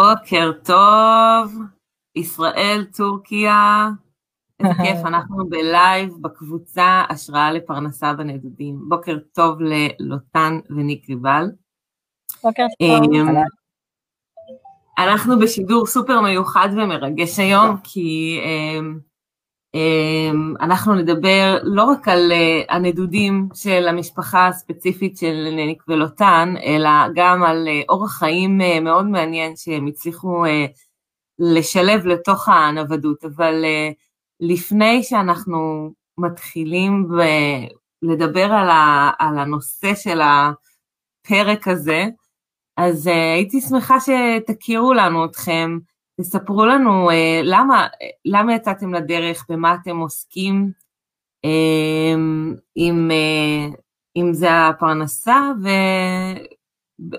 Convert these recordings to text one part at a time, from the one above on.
בוקר טוב, ישראל, טורקיה, איזה כיף, אנחנו בלייב בקבוצה השראה לפרנסה בנדודים. בוקר טוב ללוטן וניק ריבל. בוקר טוב. אמ, אנחנו בשידור סופר מיוחד ומרגש היום, כי אמ, אנחנו נדבר לא רק על אה, הנדודים של המשפחה הספציפית של ניק ולוטן, אלא גם על אה, אורח חיים אה, מאוד מעניין שהם הצליחו לשלב לתוך הנוודות. אבל לפני שאנחנו מתחילים לדבר על הנושא של הפרק הזה, אז הייתי שמחה שתכירו לנו אתכם, תספרו לנו uh, למה, למה יצאתם לדרך, במה אתם עוסקים, אם, uh, אם זה הפרנסה,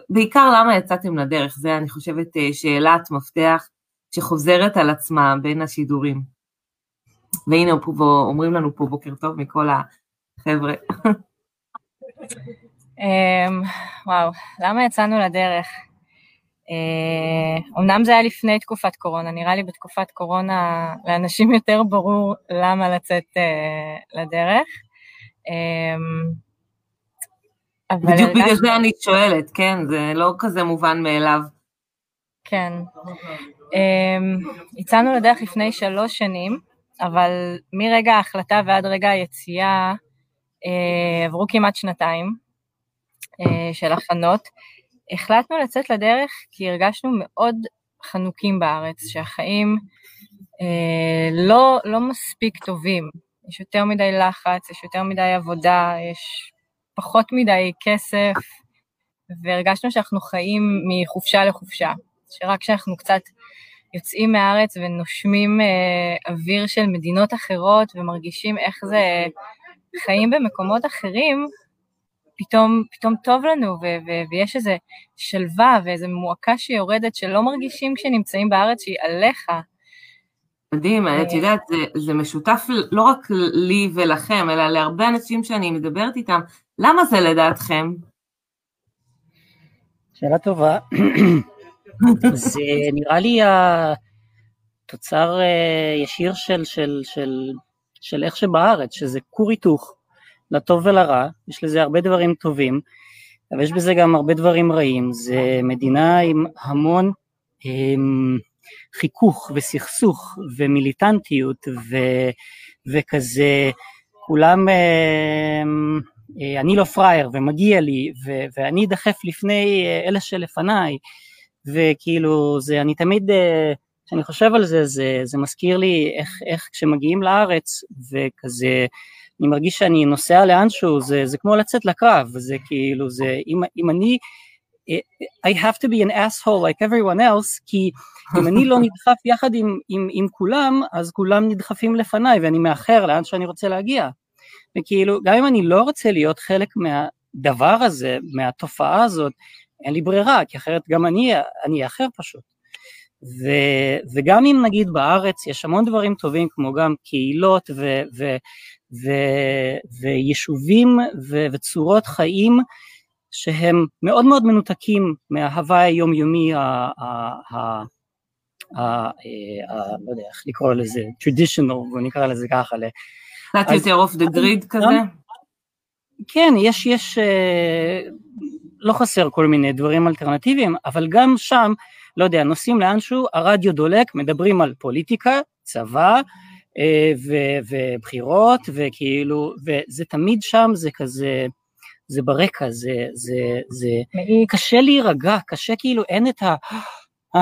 ובעיקר למה יצאתם לדרך, זה אני חושבת uh, שאלת מפתח שחוזרת על עצמה בין השידורים. והנה אומרים לנו פה בוקר טוב מכל החבר'ה. um, וואו, למה יצאנו לדרך? אה, אמנם זה היה לפני תקופת קורונה, נראה לי בתקופת קורונה לאנשים יותר ברור למה לצאת אה, לדרך. אה, בדיוק בגלל זה אני שואלת, כן, זה לא כזה מובן מאליו. כן. יצאנו לדרך לפני שלוש שנים, אבל מרגע ההחלטה ועד רגע היציאה עברו כמעט שנתיים של הכנות. החלטנו לצאת לדרך כי הרגשנו מאוד חנוקים בארץ, שהחיים אה, לא, לא מספיק טובים. יש יותר מדי לחץ, יש יותר מדי עבודה, יש פחות מדי כסף, והרגשנו שאנחנו חיים מחופשה לחופשה, שרק כשאנחנו קצת יוצאים מהארץ ונושמים אה, אוויר של מדינות אחרות ומרגישים איך זה חיים במקומות אחרים, פתאום, פתאום טוב לנו, ו- ו- ויש איזו שלווה ואיזו מועקה שיורדת שלא מרגישים כשנמצאים בארץ שהיא עליך. מדהים, את אה, יודעת, זה, זה משותף לא רק לי ולכם, אלא להרבה אנשים שאני מדברת איתם. למה זה לדעתכם? שאלה טובה. זה נראה לי התוצר אה, ישיר של, של, של, של איך שבארץ, שזה כור היתוך. לטוב ולרע, יש לזה הרבה דברים טובים, אבל יש בזה גם הרבה דברים רעים, זה מדינה עם המון עם, אמ, חיכוך וסכסוך ומיליטנטיות ו, וכזה, כולם, אמ, אה, אני לא פראייר ומגיע לי ו, ואני אדחף לפני אה, אלה שלפניי, וכאילו זה, אני תמיד, אה, כשאני חושב על זה, זה, זה מזכיר לי איך, איך כשמגיעים לארץ וכזה אני מרגיש שאני נוסע לאנשהו, זה, זה כמו לצאת לקרב, זה כאילו, זה, אם, אם אני, I have to be an asshole like everyone else, כי אם אני לא נדחף יחד עם, עם, עם כולם, אז כולם נדחפים לפניי ואני מאחר לאן שאני רוצה להגיע. וכאילו, גם אם אני לא רוצה להיות חלק מהדבר הזה, מהתופעה הזאת, אין לי ברירה, כי אחרת גם אני, אני אחר פשוט. ו, וגם אם נגיד בארץ יש המון דברים טובים כמו גם קהילות ו, ו, ו, ויישובים ו, וצורות חיים שהם מאוד מאוד מנותקים מההווי היומיומי, ה, ה, ה, ה, ה, לא יודע איך לקרוא לזה, traditional, בוא נקרא לזה ככה. קצת יותר off the grid כזה? כן, יש, יש, אה, לא חסר כל מיני דברים אלטרנטיביים, אבל גם שם, לא יודע, נוסעים לאנשהו, הרדיו דולק, מדברים על פוליטיקה, צבא, אה, ובחירות, וכאילו, וזה תמיד שם, זה כזה, זה ברקע, זה, זה, זה, קשה להירגע, קשה כאילו, אין את ה... אה,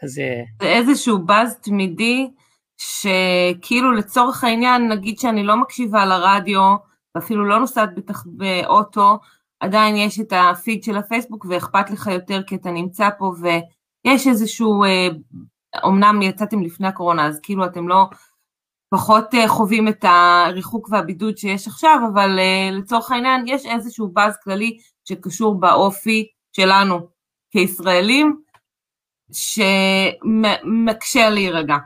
כזה... זה איזשהו באז תמידי, שכאילו לצורך העניין, נגיד שאני לא מקשיבה לרדיו, ואפילו לא נוסעת בטח באוטו, עדיין יש את הפיד של הפייסבוק ואכפת לך יותר כי אתה נמצא פה ויש איזשהו אה, אמנם יצאתם לפני הקורונה, אז כאילו אתם לא פחות uh, חווים את הריחוק והבידוד שיש עכשיו, אבל uh, לצורך העניין יש איזשהו באז כללי שקשור באופי שלנו כישראלים, שמקשה להירגע.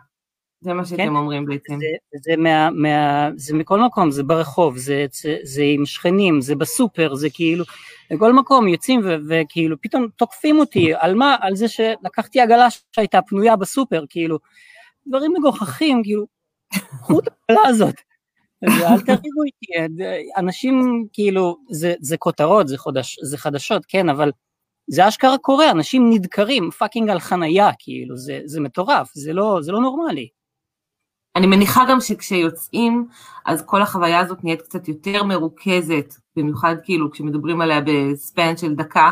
זה מה שאתם כן? אומרים בעצם. זה, זה, מה, מה, זה מכל מקום, זה ברחוב, זה, זה, זה עם שכנים, זה בסופר, זה כאילו, בכל מקום יוצאים ו, וכאילו פתאום תוקפים אותי, על מה? על זה שלקחתי עגלה שהייתה פנויה בסופר, כאילו, דברים מגוחכים, כאילו, קחו את העגלה הזאת, אל תריבו איתי, אנשים כאילו, זה, זה כותרות, זה, חודש, זה חדשות, כן, אבל זה אשכרה קורה, אנשים נדקרים פאקינג על חנייה, כאילו, זה, זה מטורף, זה לא, זה לא נורמלי. אני מניחה גם שכשיוצאים, אז כל החוויה הזאת נהיית קצת יותר מרוכזת, במיוחד כאילו כשמדברים עליה בספן של דקה.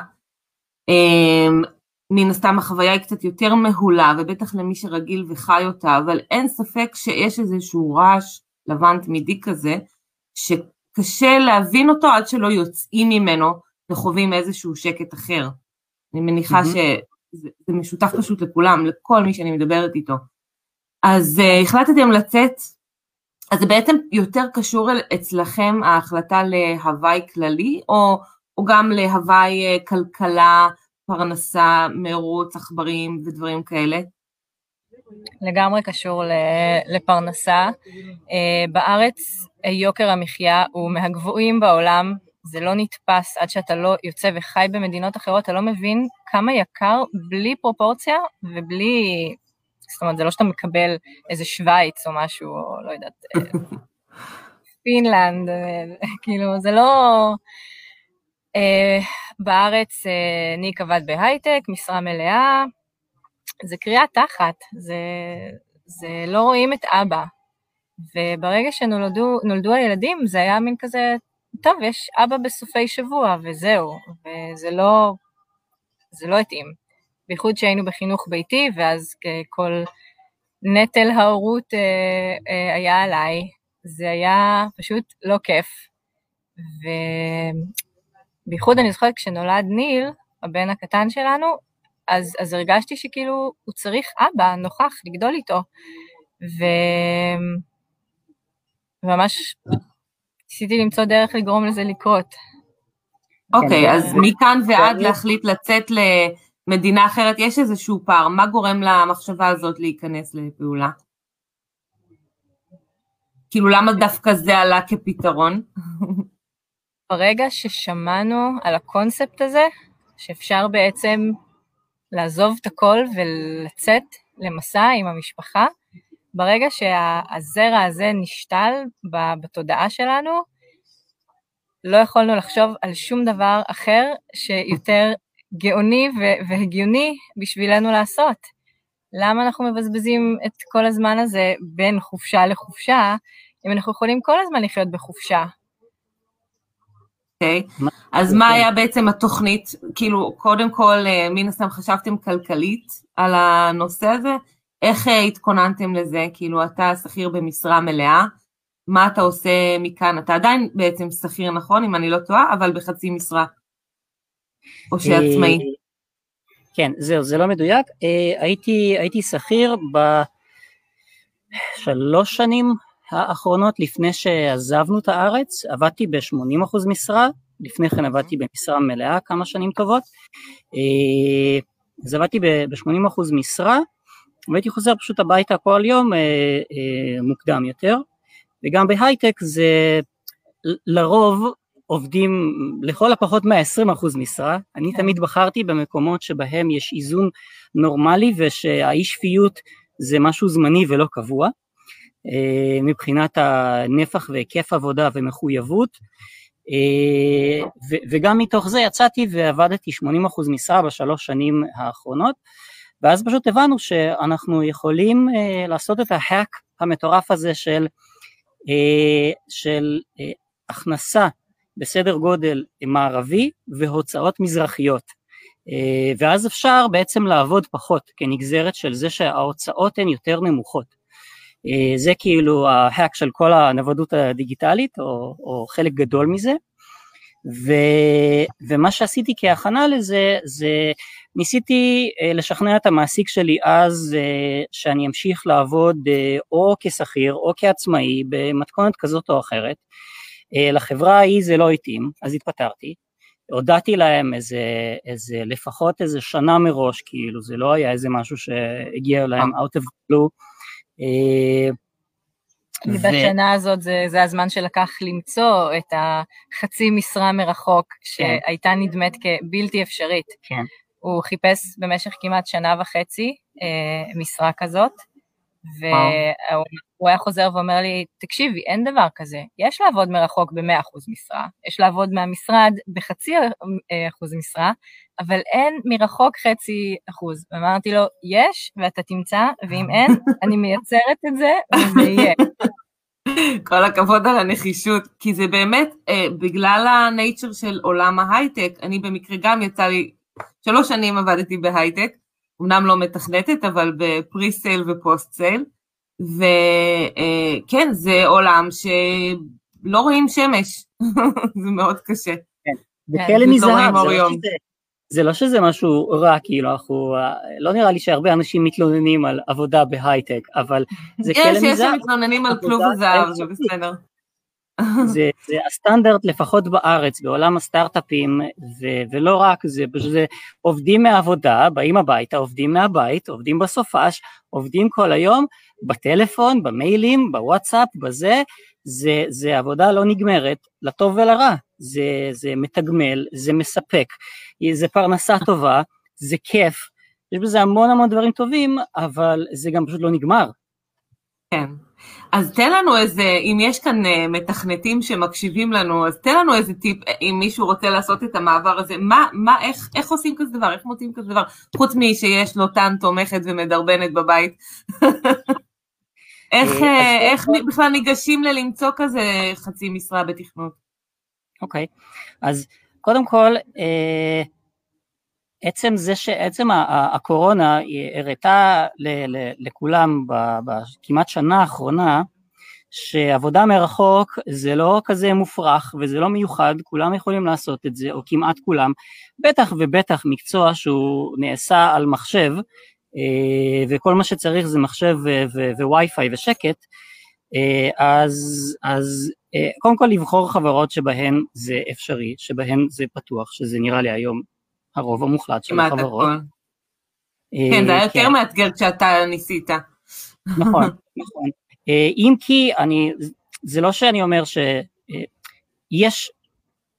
אמ, מן הסתם החוויה היא קצת יותר מהולה, ובטח למי שרגיל וחי אותה, אבל אין ספק שיש איזשהו רעש לבן תמידי כזה, שקשה להבין אותו עד שלא יוצאים ממנו וחווים איזשהו שקט אחר. אני מניחה mm-hmm. שזה משותף פשוט לכולם, לכל מי שאני מדברת איתו. אז uh, החלטתם לצאת, אז זה בעצם יותר קשור אצלכם ההחלטה להוואי כללי, או, או גם להוואי uh, כלכלה, פרנסה, מרוץ, עכברים ודברים כאלה? לגמרי קשור לפרנסה. Uh, בארץ יוקר המחיה הוא מהגבוהים בעולם, זה לא נתפס עד שאתה לא יוצא וחי במדינות אחרות, אתה לא מבין כמה יקר בלי פרופורציה ובלי זאת אומרת, זה לא שאתה מקבל איזה שווייץ או משהו, או לא יודעת, אה, פינלנד, אה, כאילו, זה לא... Uh, בארץ uh, ניק עבד בהייטק, משרה מלאה, זה קריאה תחת, זה, זה לא רואים את אבא. וברגע שנולדו הילדים, זה היה מין כזה, טוב, יש אבא בסופי שבוע, וזהו, וזה לא, זה לא התאים. בייחוד שהיינו בחינוך ביתי, ואז כל נטל ההורות אה, אה, היה עליי, זה היה פשוט לא כיף. ובייחוד אני זוכרת כשנולד ניל, הבן הקטן שלנו, אז, אז הרגשתי שכאילו הוא צריך אבא נוכח לגדול איתו. וממש ניסיתי למצוא דרך לגרום לזה לקרות. אוקיי, okay, אז מכאן ועד להחליט לצאת ל... מדינה אחרת, יש איזשהו פער, מה גורם למחשבה הזאת להיכנס לפעולה? כאילו למה דווקא זה עלה כפתרון? ברגע ששמענו על הקונספט הזה, שאפשר בעצם לעזוב את הכל ולצאת למסע עם המשפחה, ברגע שהזרע הזה נשתל בתודעה שלנו, לא יכולנו לחשוב על שום דבר אחר שיותר גאוני והגיוני בשבילנו לעשות. למה אנחנו מבזבזים את כל הזמן הזה בין חופשה לחופשה, אם אנחנו יכולים כל הזמן לחיות בחופשה? אוקיי, okay. אז מה היה בעצם התוכנית? כאילו, קודם כל, אה, מן הסתם חשבתם כלכלית על הנושא הזה? איך אה, התכוננתם לזה? כאילו, אתה שכיר במשרה מלאה, מה אתה עושה מכאן? אתה עדיין בעצם שכיר, נכון? אם אני לא טועה, אבל בחצי משרה. או שעצמאי? אה, כן, זהו, זה לא מדויק. אה, הייתי, הייתי שכיר בשלוש שנים האחרונות לפני שעזבנו את הארץ, עבדתי ב-80% משרה, לפני כן עבדתי במשרה מלאה כמה שנים טובות, אה, אז עבדתי ב-80% משרה, והייתי חוזר פשוט הביתה כל יום מוקדם יותר, וגם בהייטק זה לרוב עובדים לכל הפחות 120% משרה, אני כן. תמיד בחרתי במקומות שבהם יש איזון נורמלי ושהאי שפיות זה משהו זמני ולא קבוע, אה, מבחינת הנפח והיקף עבודה ומחויבות, אה, וגם מתוך זה יצאתי ועבדתי 80% משרה בשלוש שנים האחרונות, ואז פשוט הבנו שאנחנו יכולים אה, לעשות את ההאק המטורף הזה של, של הכנסה בסדר גודל מערבי והוצאות מזרחיות. אה, ואז אפשר בעצם לעבוד פחות כנגזרת של זה שההוצאות הן יותר נמוכות. אה, זה כאילו ההאק של כל הנוודות הדיגיטלית, או, או חלק גדול מזה. ו, ומה שעשיתי כהכנה לזה, זה ניסיתי אה, לשכנע את המעסיק שלי אז שאני אמשיך לעבוד או כשכיר או כעצמאי במתכונת כזאת או אחרת. אה, לחברה ההיא זה לא התאים, אז התפטרתי. הודעתי להם איזה, איזה, לפחות איזה שנה מראש, כאילו, זה לא היה איזה משהו שהגיע להם out of blue, ו... בשנה הזאת זה, זה הזמן שלקח למצוא את החצי משרה מרחוק, כן. שהייתה נדמת כבלתי אפשרית. כן. הוא חיפש במשך כמעט שנה וחצי אה, משרה כזאת, והוא היה חוזר ואומר לי, תקשיבי, אין דבר כזה, יש לעבוד מרחוק ב-100% משרה, יש לעבוד מהמשרד בחצי אה, אחוז משרה, אבל אין מרחוק חצי אחוז. ואמרתי לו, יש, ואתה תמצא, ואם אין, אני מייצרת את זה, וזה יהיה. כל הכבוד על הנחישות, כי זה באמת, אה, בגלל ה nature של עולם ההייטק, אני במקרה גם יצא לי, שלוש שנים עבדתי בהייטק, אמנם לא מתכנתת, אבל ב pre-sale ו post-sale, וכן, זה עולם שלא רואים שמש, זה מאוד קשה. כן, וכלא מזהב, זה לא שזה משהו רע, כאילו, אנחנו, לא נראה לי שהרבה אנשים מתלוננים על עבודה בהייטק, אבל זה כלא מזהב. יש, יש שמתלוננים על כלוב הזהב, זה בסדר. זה, זה הסטנדרט לפחות בארץ, בעולם הסטארט-אפים, ו- ולא רק זה, זה עובדים מהעבודה, באים הביתה, עובדים מהבית, עובדים בסופש, עובדים כל היום, בטלפון, במיילים, בוואטסאפ, בזה, זה, זה עבודה לא נגמרת, לטוב ולרע, זה, זה מתגמל, זה מספק, זה פרנסה טובה, זה כיף, יש בזה המון המון דברים טובים, אבל זה גם פשוט לא נגמר. כן. אז תן לנו איזה, אם יש כאן אה, מתכנתים שמקשיבים לנו, אז תן לנו איזה טיפ, אה, אם מישהו רוצה לעשות את המעבר הזה, מה, מה, איך, איך עושים כזה דבר, איך מוצאים כזה דבר, חוץ משיש לו טן תומכת ומדרבנת בבית. איך, אה, איך בכלל ניגשים ללמצוא כזה חצי משרה בתכנות? אוקיי, אז קודם כל, עצם זה שעצם הקורונה הראתה לכולם בכמעט שנה האחרונה שעבודה מרחוק זה לא כזה מופרך וזה לא מיוחד, כולם יכולים לעשות את זה, או כמעט כולם, בטח ובטח מקצוע שהוא נעשה על מחשב, אה, וכל מה שצריך זה מחשב ווי-פיי ושקט, אה, אז, אז אה, קודם כל לבחור חברות שבהן זה אפשרי, שבהן זה פתוח, שזה נראה לי היום הרוב המוחלט של החברות. אה, כן, זה היה יותר כן. מאתגר כשאתה ניסית. נכון, נכון. אה, אם כי אני, זה לא שאני אומר שיש אה,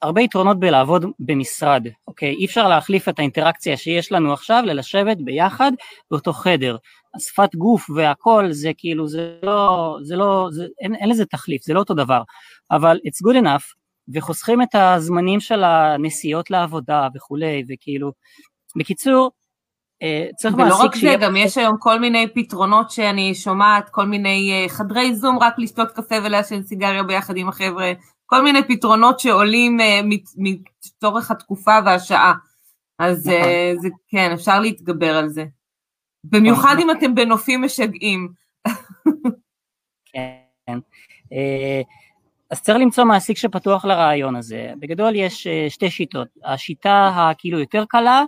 הרבה יתרונות בלעבוד במשרד, אוקיי? אי אפשר להחליף את האינטראקציה שיש לנו עכשיו ללשבת ביחד באותו חדר. השפת גוף והכל זה כאילו, זה לא, זה לא, זה, אין, אין לזה תחליף, זה לא אותו דבר. אבל it's good enough וחוסכים את הזמנים של הנסיעות לעבודה וכולי, וכאילו, בקיצור, אה, צריך מעסיק שיהיה... ולא רק זה, גם יש היום כל מיני פתרונות שאני שומעת, כל מיני אה, חדרי זום רק לשתות קפה ולעשן סיגריה ביחד עם החבר'ה, כל מיני פתרונות שעולים אה, מצורך התקופה והשעה. אז נכון. זה כן, אפשר להתגבר על זה. במיוחד נכון. אם אתם בנופים משגעים. כן. אז צריך למצוא מעסיק שפתוח לרעיון הזה. בגדול יש אה, שתי שיטות. השיטה הכאילו יותר קלה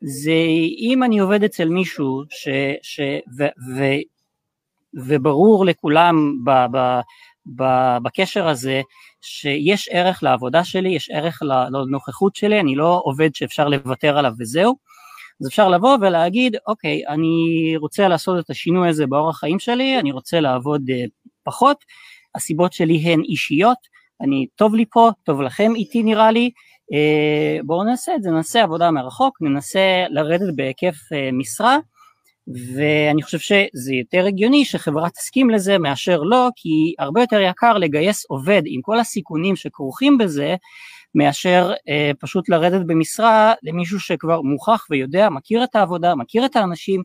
זה אם אני עובד אצל מישהו ש, ש, ו, ו, וברור לכולם ב, ב, ב, בקשר הזה שיש ערך לעבודה שלי, יש ערך לנוכחות שלי, אני לא עובד שאפשר לוותר עליו וזהו. אז אפשר לבוא ולהגיד, אוקיי, אני רוצה לעשות את השינוי הזה באורח חיים שלי, אני רוצה לעבוד אה, פחות, הסיבות שלי הן אישיות, אני, טוב לי פה, טוב לכם איתי נראה לי, אה, בואו נעשה את זה, נעשה עבודה מרחוק, ננסה לרדת בהיקף אה, משרה, ואני חושב שזה יותר הגיוני שחברה תסכים לזה מאשר לא, כי הרבה יותר יקר לגייס עובד עם כל הסיכונים שכרוכים בזה, מאשר אה, פשוט לרדת במשרה למישהו שכבר מוכח ויודע, מכיר את העבודה, מכיר את האנשים,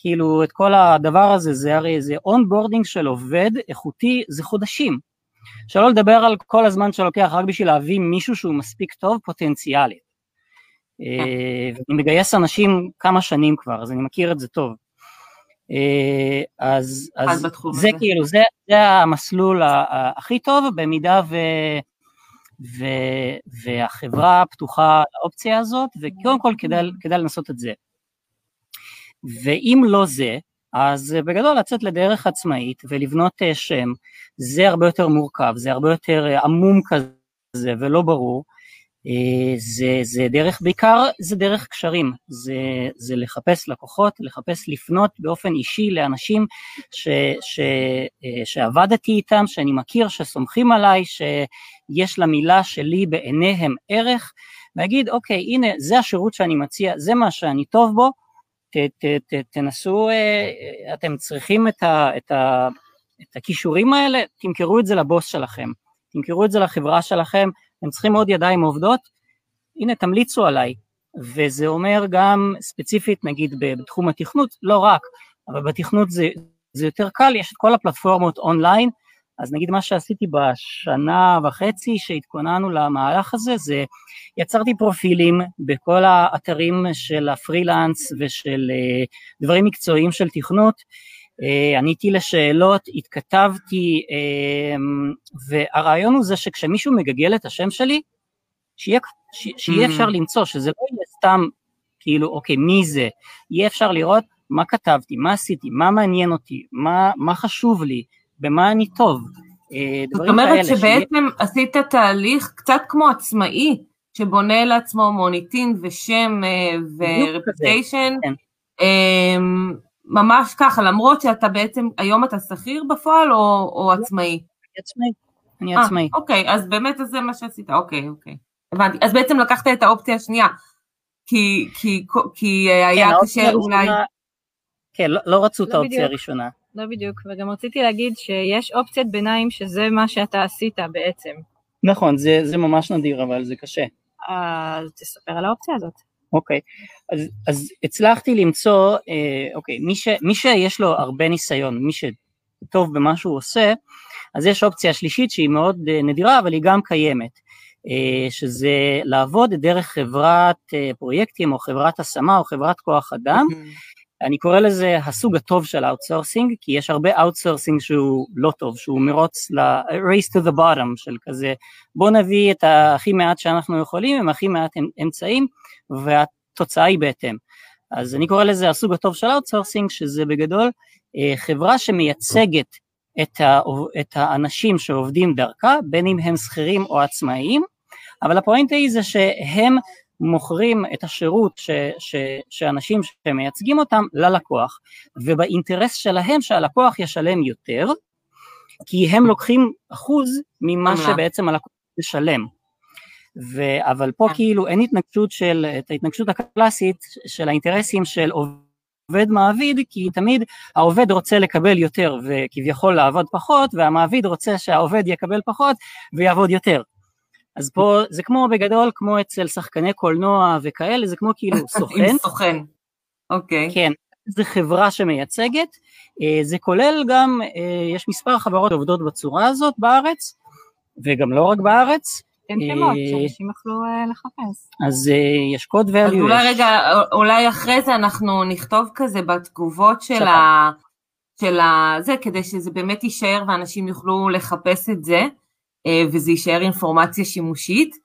כאילו את כל הדבר הזה, זה הרי זה onboarding של עובד איכותי, זה חודשים. שלא לדבר על כל הזמן שלוקח רק בשביל להביא מישהו שהוא מספיק טוב פוטנציאלית. אה, אני מגייס אנשים כמה שנים כבר, אז אני מכיר את זה טוב. אה, אז, אז זה כאילו, זה, זה המסלול הכי טוב, במידה ו, ו, והחברה פתוחה לאופציה הזאת, וקודם כל כדאי, כדאי לנסות את זה. ואם לא זה, אז בגדול לצאת לדרך עצמאית ולבנות אה, שם, זה הרבה יותר מורכב, זה הרבה יותר אה, עמום כזה ולא ברור, אה, זה, זה דרך, בעיקר זה דרך קשרים, זה, זה לחפש לקוחות, לחפש לפנות באופן אישי לאנשים ש, ש, אה, שעבדתי איתם, שאני מכיר, שסומכים עליי, שיש למילה שלי בעיניהם ערך, להגיד אוקיי הנה זה השירות שאני מציע, זה מה שאני טוב בו, ת, ת, ת, תנסו, אה, אתם צריכים את, ה, את, ה, את הכישורים האלה, תמכרו את זה לבוס שלכם, תמכרו את זה לחברה שלכם, הם צריכים עוד ידיים עובדות, הנה תמליצו עליי, וזה אומר גם ספציפית נגיד בתחום התכנות, לא רק, אבל בתכנות זה, זה יותר קל, יש את כל הפלטפורמות אונליין, אז נגיד מה שעשיתי בשנה וחצי שהתכוננו למהלך הזה, זה יצרתי פרופילים בכל האתרים של הפרילנס ושל אה, דברים מקצועיים של תכנות, אה, עניתי לשאלות, התכתבתי, אה, והרעיון הוא זה שכשמישהו מגגל את השם שלי, שיהיה, שיהיה mm. אפשר למצוא, שזה לא יהיה סתם כאילו, אוקיי, מי זה? יהיה אפשר לראות מה כתבתי, מה עשיתי, מה מעניין אותי, מה, מה חשוב לי, במה אני טוב. אה, זאת אומרת שבעצם שיהיה... עשית תהליך קצת כמו עצמאי, שבונה לעצמו מוניטין ושם ורפטיישן. כן. ממש ככה, למרות שאתה בעצם, היום אתה שכיר בפועל או, או עצמאי? אני עצמאי, אני אה, עצמאי. אוקיי, אז באמת זה מה שעשית, אוקיי, אוקיי. הבנתי. אז בעצם לקחת את האופציה השנייה, כי, כי, כי היה כן, קשה אולי... כן, לא, לא רצו לא את האופציה הראשונה. לא בדיוק, וגם רציתי להגיד שיש אופציית ביניים שזה מה שאתה עשית בעצם. נכון, זה, זה ממש נדיר, אבל זה קשה. אז תספר על האופציה הזאת. אוקיי, אז, אז הצלחתי למצוא, אה, אוקיי, מי, ש, מי שיש לו הרבה ניסיון, מי שטוב במה שהוא עושה, אז יש אופציה שלישית שהיא מאוד אה, נדירה, אבל היא גם קיימת, אה, שזה לעבוד דרך חברת אה, פרויקטים או חברת השמה או חברת כוח אדם, mm-hmm. אני קורא לזה הסוג הטוב של outsourcing, כי יש הרבה outsourcing שהוא לא טוב, שהוא מרוץ ל-race to the bottom של כזה, בוא נביא את הכי מעט שאנחנו יכולים עם הכי מעט אמצעים, והתוצאה היא בהתאם. אז אני קורא לזה הסוג הטוב של outsourcing, שזה בגדול אה, חברה שמייצגת את, ה, את האנשים שעובדים דרכה, בין אם הם שכירים או עצמאיים, אבל הפואנטה היא זה שהם מוכרים את השירות ש, ש, שאנשים שמייצגים אותם ללקוח, ובאינטרס שלהם שהלקוח ישלם יותר, כי הם לוקחים אחוז ממה שבעצם הלקוח ישלם. ו, אבל פה כן. כאילו אין התנגשות של, את ההתנגשות הקלאסית של האינטרסים של עובד מעביד, כי תמיד העובד רוצה לקבל יותר וכביכול לעבוד פחות, והמעביד רוצה שהעובד יקבל פחות ויעבוד יותר. אז פה זה כמו בגדול, כמו אצל שחקני קולנוע וכאלה, זה כמו כאילו סוכן. עם סוכן, אוקיי. כן, זה חברה שמייצגת, אה, זה כולל גם, אה, יש מספר חברות שעובדות בצורה הזאת בארץ, וגם לא רק בארץ. תן שמות, אה, שאנשים יוכלו לחפש. אז יש קוד value. אז אולי רגע, אולי אחרי זה אנחנו נכתוב כזה בתגובות של ה... של ה... זה, כדי שזה באמת יישאר ואנשים יוכלו לחפש את זה. אה, וזה יישאר אינפורמציה שימושית.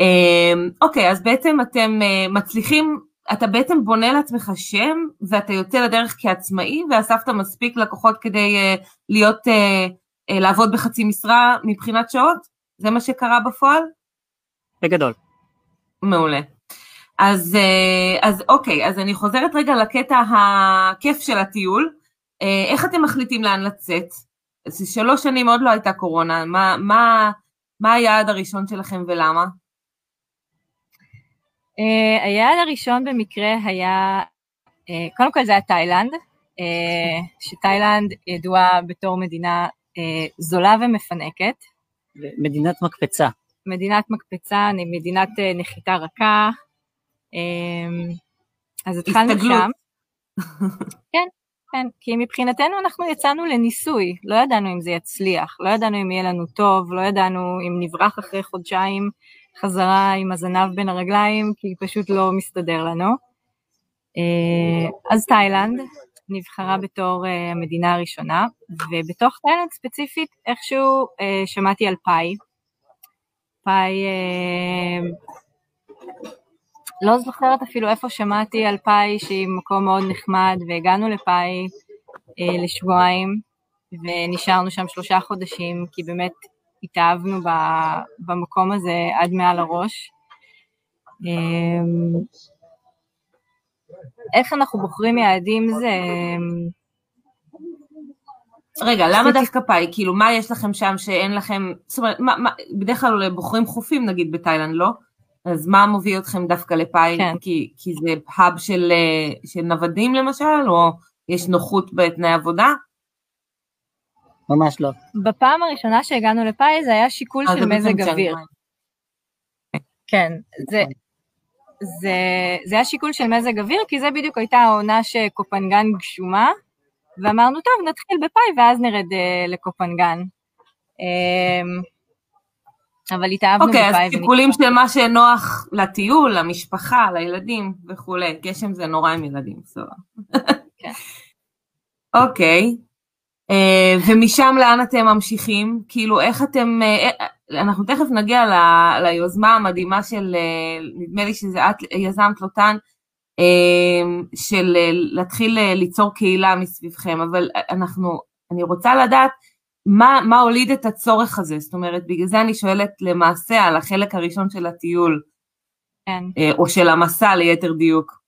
אה, אוקיי, אז בעצם אתם אה, מצליחים, אתה בעצם בונה לעצמך שם ואתה יוצא לדרך כעצמאי ואספת מספיק לקוחות כדי להיות, לעבוד בחצי משרה מבחינת שעות? זה מה שקרה בפועל? בגדול. מעולה. אז, אז אוקיי, אז אני חוזרת רגע לקטע הכיף של הטיול. איך אתם מחליטים לאן לצאת? זה שלוש שנים עוד לא הייתה קורונה, מה, מה, מה היעד הראשון שלכם ולמה? Uh, היעד הראשון במקרה היה, uh, קודם כל זה היה תאילנד, uh, שתאילנד ידועה בתור מדינה uh, זולה ומפנקת. מדינת מקפצה. מדינת מקפצה, מדינת uh, נחיתה רכה. Uh, אז התחלנו שם. כן, כן, כי מבחינתנו אנחנו יצאנו לניסוי, לא ידענו אם זה יצליח, לא ידענו אם יהיה לנו טוב, לא ידענו אם נברח אחרי חודשיים חזרה עם הזנב בין הרגליים, כי פשוט לא מסתדר לנו. אה, אז תאילנד נבחרה בתור אה, המדינה הראשונה, ובתוך תאילנד ספציפית איכשהו אה, שמעתי על פאי. פאי לא זוכרת אפילו איפה שמעתי על פאי שהיא מקום מאוד נחמד, והגענו לפאי אה, לשבועיים, ונשארנו שם שלושה חודשים, כי באמת התאהבנו במקום הזה עד מעל הראש. אמ, איך אנחנו בוחרים יעדים זה... רגע, למה דווקא פאי? כאילו, מה יש לכם שם שאין לכם... זאת אומרת, מה, מה, בדרך כלל בוחרים חופים נגיד בתאילנד, לא? אז מה מוביל אתכם דווקא לפאי? כן. כי, כי זה האב של, אה, של נוודים למשל, או יש נוחות בתנאי עבודה? ממש לא. בפעם הראשונה שהגענו לפאי זה היה שיקול של מזג אוויר. כן, זה, זה, זה היה שיקול של מזג אוויר, כי זה בדיוק הייתה העונה שקופנגן גשומה, ואמרנו, טוב, נתחיל בפאי ואז נרד uh, לקופנגן. Um, אבל התאהבנו okay, בפאי. אוקיי, אז שיקולים של מה שנוח לטיול, למשפחה, לילדים וכולי. גשם זה נורא עם ילדים, בסדר. כן. אוקיי. Uh, ומשם לאן אתם ממשיכים? כאילו, איך אתם... Uh, אנחנו תכף נגיע ל, ליוזמה המדהימה של, נדמה לי שזה את יזמת לוטן, של אה, להתחיל אה, ליצור קהילה מסביבכם, אבל אנחנו, אני רוצה לדעת מה, מה הוליד את הצורך הזה, זאת אומרת, בגלל זה אני שואלת למעשה על החלק הראשון של הטיול, כן. אה, או של המסע ליתר דיוק.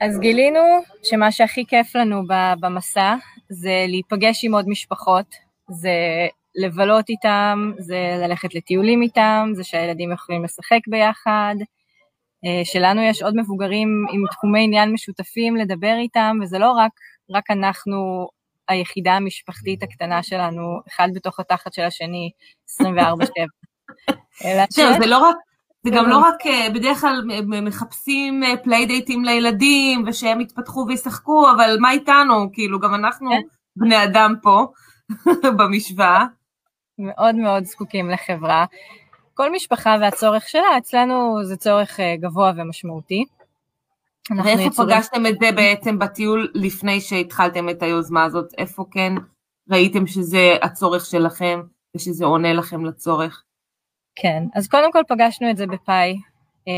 אז גילינו שמה שהכי כיף לנו במסע זה להיפגש עם עוד משפחות, זה לבלות איתם, זה ללכת לטיולים איתם, זה שהילדים יכולים לשחק ביחד, אה, שלנו יש עוד מבוגרים עם תחומי עניין משותפים לדבר איתם, וזה לא רק, רק אנחנו, היחידה המשפחתית הקטנה שלנו, אחד בתוך התחת של השני, 24-7. זה לא רק... זה גם לא רק, אה, בדרך כלל מחפשים playdateים אה, לילדים ושהם יתפתחו וישחקו, אבל מה איתנו? כאילו, גם אנחנו כן. בני אדם פה במשוואה. מאוד מאוד זקוקים לחברה. כל משפחה והצורך שלה, אצלנו זה צורך אה, גבוה ומשמעותי. ואיפה יצורים... פגשתם את זה בעצם בטיול לפני שהתחלתם את היוזמה הזאת? איפה כן ראיתם שזה הצורך שלכם ושזה עונה לכם לצורך? כן, אז קודם כל פגשנו את זה בפאי, אה,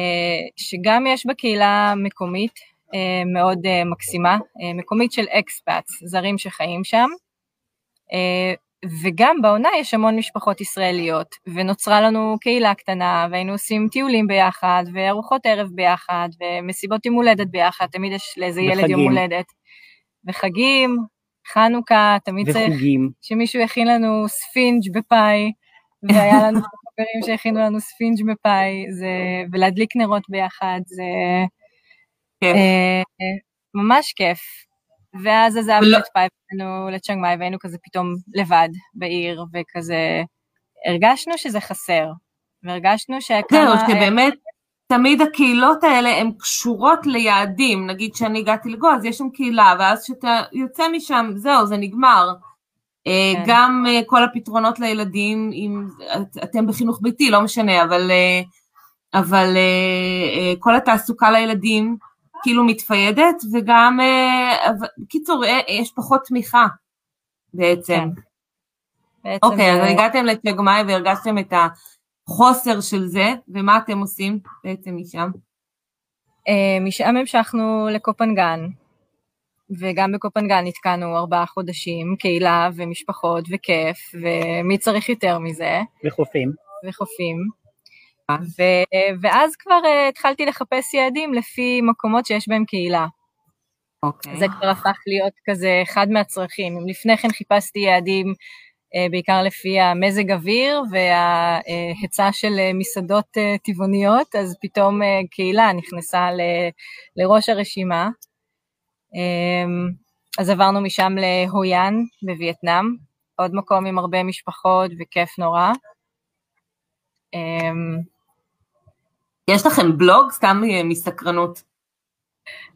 שגם יש בקהילה מקומית אה, מאוד מקסימה, מקומית של אקספאטס, זרים שחיים שם, וגם בעונה יש המון משפחות ישראליות, ונוצרה לנו קהילה קטנה, והיינו עושים טיולים ביחד, וארוחות ערב ביחד, ומסיבות יום הולדת ביחד, תמיד יש לאיזה וחגים. ילד יום הולדת. וחגים, חנוכה, תמיד וחוגים. צריך שמישהו יכין לנו ספינג' בפאי, והיה לנו חברים שהכינו לנו ספינג' בפאי, זה, ולהדליק נרות ביחד, זה כיף. אה, ממש כיף. ואז עזבנו ולא... את פאי והיינו לצ'אנג מאי והיינו כזה פתאום לבד בעיר, וכזה הרגשנו שזה חסר, והרגשנו שכמה... זהו, שבאמת תמיד הקהילות האלה הן קשורות ליעדים, נגיד שאני הגעתי לגו, אז יש שם קהילה, ואז כשאתה יוצא משם, זהו, זה נגמר. אה, כן. גם אה, כל הפתרונות לילדים, אם אתם בחינוך ביתי, לא משנה, אבל, אה, אבל כל התעסוקה לילדים, כאילו מתפיידת, וגם, אה, בקיצור, אה, יש פחות תמיכה בעצם. כן. אוקיי, אז הגעתם לצ'גמאי והרגשתם את החוסר של זה, ומה אתם עושים בעצם משם? אה, משם המשכנו לקופנגן, וגם בקופנגן נתקענו ארבעה חודשים, קהילה ומשפחות וכיף, ומי צריך יותר מזה? וחופים. וחופים. ו- ואז כבר uh, התחלתי לחפש יעדים לפי מקומות שיש בהם קהילה. Okay. אוקיי. זה כבר הפך להיות כזה אחד מהצרכים. אם לפני כן חיפשתי יעדים uh, בעיקר לפי המזג אוויר וההיצע של uh, מסעדות uh, טבעוניות, אז פתאום uh, קהילה נכנסה ל- לראש הרשימה. Um, אז עברנו משם להויאן בווייטנאם, עוד מקום עם הרבה משפחות וכיף נורא. Um, יש לכם בלוג? סתם מסקרנות.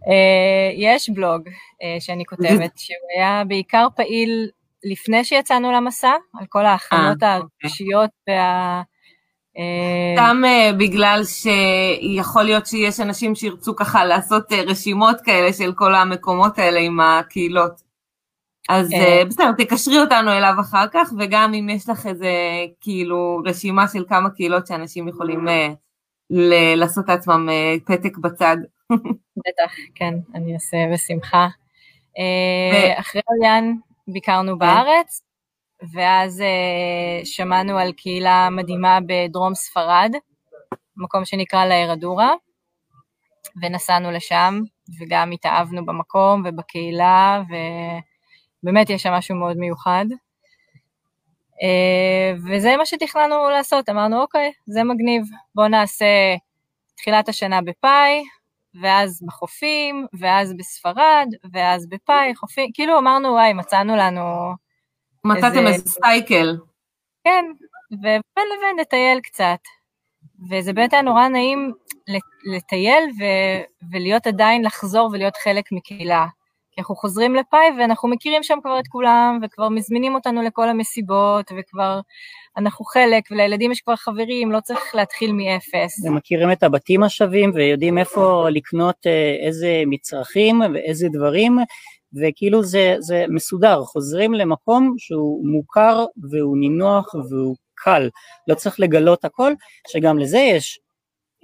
Uh, יש בלוג uh, שאני כותבת, שהוא היה בעיקר פעיל לפני שיצאנו למסע, על כל ההכנות אה, הרגשיות אוקיי. וה... uh, בגלל שיכול להיות שיש אנשים שירצו ככה לעשות רשימות כאלה של כל המקומות האלה עם הקהילות. אז uh, בסדר, תקשרי אותנו אליו אחר כך, וגם אם יש לך איזה כאילו רשימה של כמה קהילות שאנשים יכולים... לעשות לעצמם אה, פתק בצד. בטח, כן, אני אעשה בשמחה. אה, אחרי אוליאן ביקרנו כן. בארץ, ואז אה, שמענו על קהילה מדהימה בדרום ספרד, מקום שנקרא לארדורה, ונסענו לשם, וגם התאהבנו במקום ובקהילה, ובאמת יש שם משהו מאוד מיוחד. אה, וזה מה שתכננו לעשות, אמרנו אוקיי, זה מגניב, בואו נעשה תחילת השנה בפאי, ואז בחופים, ואז בספרד, ואז בפאי, חופים, כאילו אמרנו וואי, מצאנו לנו... מצאתם איזה, איזה סייקל. כן, ובין לבין נטייל קצת. וזה באמת היה נורא נעים לטייל ו- ולהיות עדיין, לחזור ולהיות חלק מקהילה. אנחנו חוזרים לפאי ואנחנו מכירים שם כבר את כולם, וכבר מזמינים אותנו לכל המסיבות, וכבר אנחנו חלק, ולילדים יש כבר חברים, לא צריך להתחיל מאפס. ומכירים את הבתים השווים, ויודעים איפה לקנות אה, איזה מצרכים ואיזה דברים, וכאילו זה, זה מסודר, חוזרים למקום שהוא מוכר והוא נינוח והוא קל, לא צריך לגלות הכל, שגם לזה יש,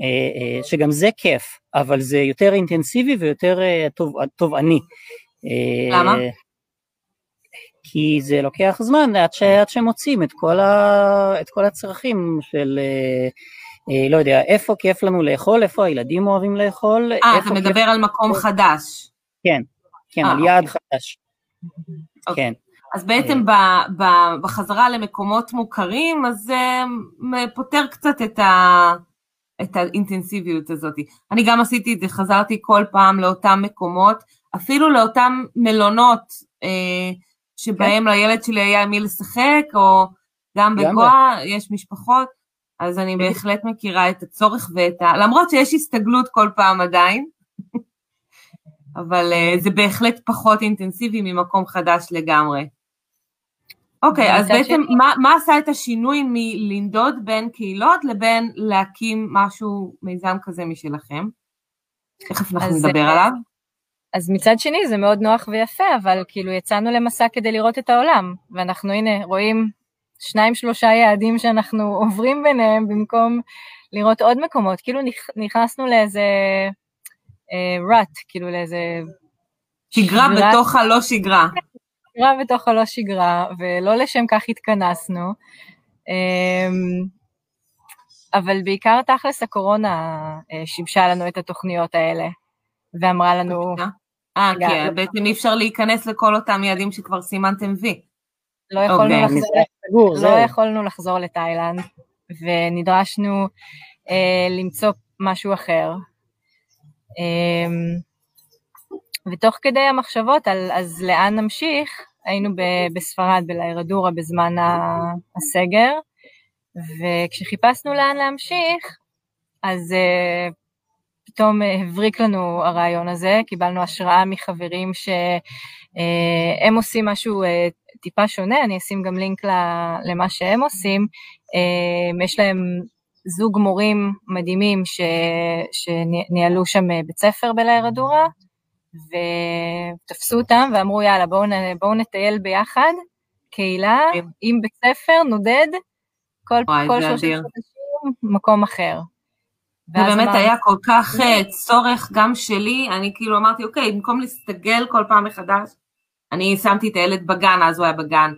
אה, אה, שגם זה כיף, אבל זה יותר אינטנסיבי ויותר תובעני. למה? כי זה לוקח זמן עד, ש, עד שמוצאים את כל, ה, את כל הצרכים של, אה, אה, לא יודע, איפה כיף לנו לאכול, איפה הילדים אוהבים לאכול. אה, אתה מדבר כיף... על מקום חדש. כן, כן, 아, על יעד אוקיי. חדש. אוקיי. כן. אז בעצם ב, ב, בחזרה למקומות מוכרים, אז זה פותר קצת את, ה, את האינטנסיביות הזאת. אני גם עשיתי את זה, חזרתי כל פעם לאותם מקומות, אפילו לאותם מלונות אה, שבהם כן. לילד שלי היה מי לשחק, או גם בגואה יש משפחות, אז אני בהחלט מכירה את הצורך ואת ה... למרות שיש הסתגלות כל פעם עדיין, אבל uh, זה בהחלט פחות אינטנסיבי ממקום חדש לגמרי. אוקיי, okay, אז בעצם ש... מה, מה עשה את השינוי מלנדוד בין קהילות לבין להקים משהו, מיזם כזה משלכם? תכף אנחנו נדבר אה, עליו. אז מצד שני זה מאוד נוח ויפה, אבל כאילו יצאנו למסע כדי לראות את העולם, ואנחנו הנה רואים שניים שלושה יעדים שאנחנו עוברים ביניהם במקום לראות עוד מקומות, כאילו נכנסנו לאיזה אה, rat, כאילו לאיזה... שגרה שגרה בתוך הלא שגרה. שגרה בתוך הלא שגרה, ולא לשם כך התכנסנו. אה, אבל בעיקר תכלס הקורונה אה, שיבשה לנו את התוכניות האלה, ואמרה לנו, אה, כן. בעצם אי אפשר להיכנס לכל אותם יעדים שכבר סימנתם וי. לא יכולנו, okay. אוקיי. לחזור, לא יכולנו לחזור לתאילנד, ונדרשנו אה, למצוא משהו אחר. אה, ותוך כדי המחשבות על אז לאן נמשיך, היינו ב- בספרד, בליירדורה, בזמן הסגר, וכשחיפשנו לאן להמשיך, אז אה, פתאום אה, הבריק לנו הרעיון הזה, קיבלנו השראה מחברים שהם אה, עושים משהו אה, טיפה שונה, אני אשים גם לינק למה שהם עושים, יש להם זוג מורים מדהימים ש, שניהלו שם בית ספר בלהרדורה, ותפסו אותם ואמרו יאללה בואו בוא נטייל ביחד, קהילה. עם בית ספר נודד, כל, כל שלושה חודשים מקום אחר. זה באמת מה... היה כל כך uh, צורך גם שלי, אני כאילו אמרתי, אוקיי, במקום להסתגל כל פעם מחדש, אני שמתי את הילד בגן, אז הוא היה בגן.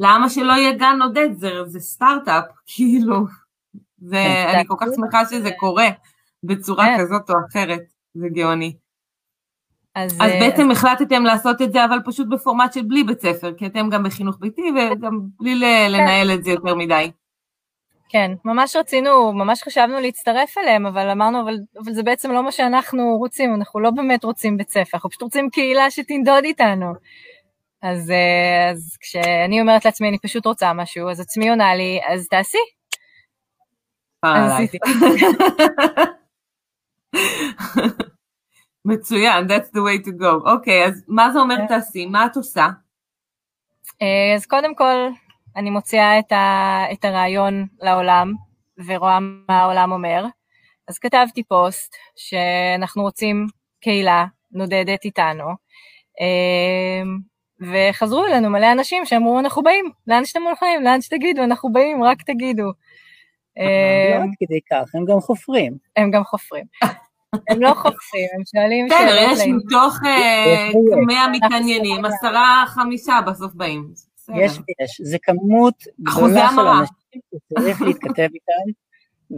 למה שלא יהיה גן עודד? זה, זה סטארט-אפ, כאילו. ואני כל כך שמחה שזה קורה בצורה כן. כזאת או אחרת, זה גאוני. אז, אז אה, בעצם אז... החלטתם לעשות את זה, אבל פשוט בפורמט של בלי בית ספר, כי אתם גם בחינוך ביתי וגם בלי כן. לנהל את זה יותר מדי. כן, ממש רצינו, ממש חשבנו להצטרף אליהם, אבל אמרנו, אבל, אבל זה בעצם לא מה שאנחנו רוצים, אנחנו לא באמת רוצים בית ספר, אנחנו פשוט רוצים קהילה שתנדוד איתנו. אז, אה, אז כשאני אומרת לעצמי, אני פשוט רוצה משהו, אז עצמי עונה לי, אז תעשי. אז עשיתי. מצוין, that's the way to go. אוקיי, okay, אז מה זה אומר כן. תעשי? מה את עושה? אה, אז קודם כל, אני מוציאה את, ה, את הרעיון לעולם ורואה מה העולם אומר. אז כתבתי פוסט שאנחנו רוצים קהילה נודדת איתנו, אמ, וחזרו אלינו מלא אנשים שאמרו אנחנו באים, לאן שאתם הולכים, לאן שתגידו, אנחנו באים, רק תגידו. לא עד אמ, כדי כך, הם גם חופרים. הם גם חופרים. הם לא חופרים, הם שואלים שאלות. בסדר, יש מתוך 100 אה, מתעניינים, עשרה, חמישה בסוף באים. יש ויש, זה כמות גדולה של אנשים שצריך להתכתב איתם,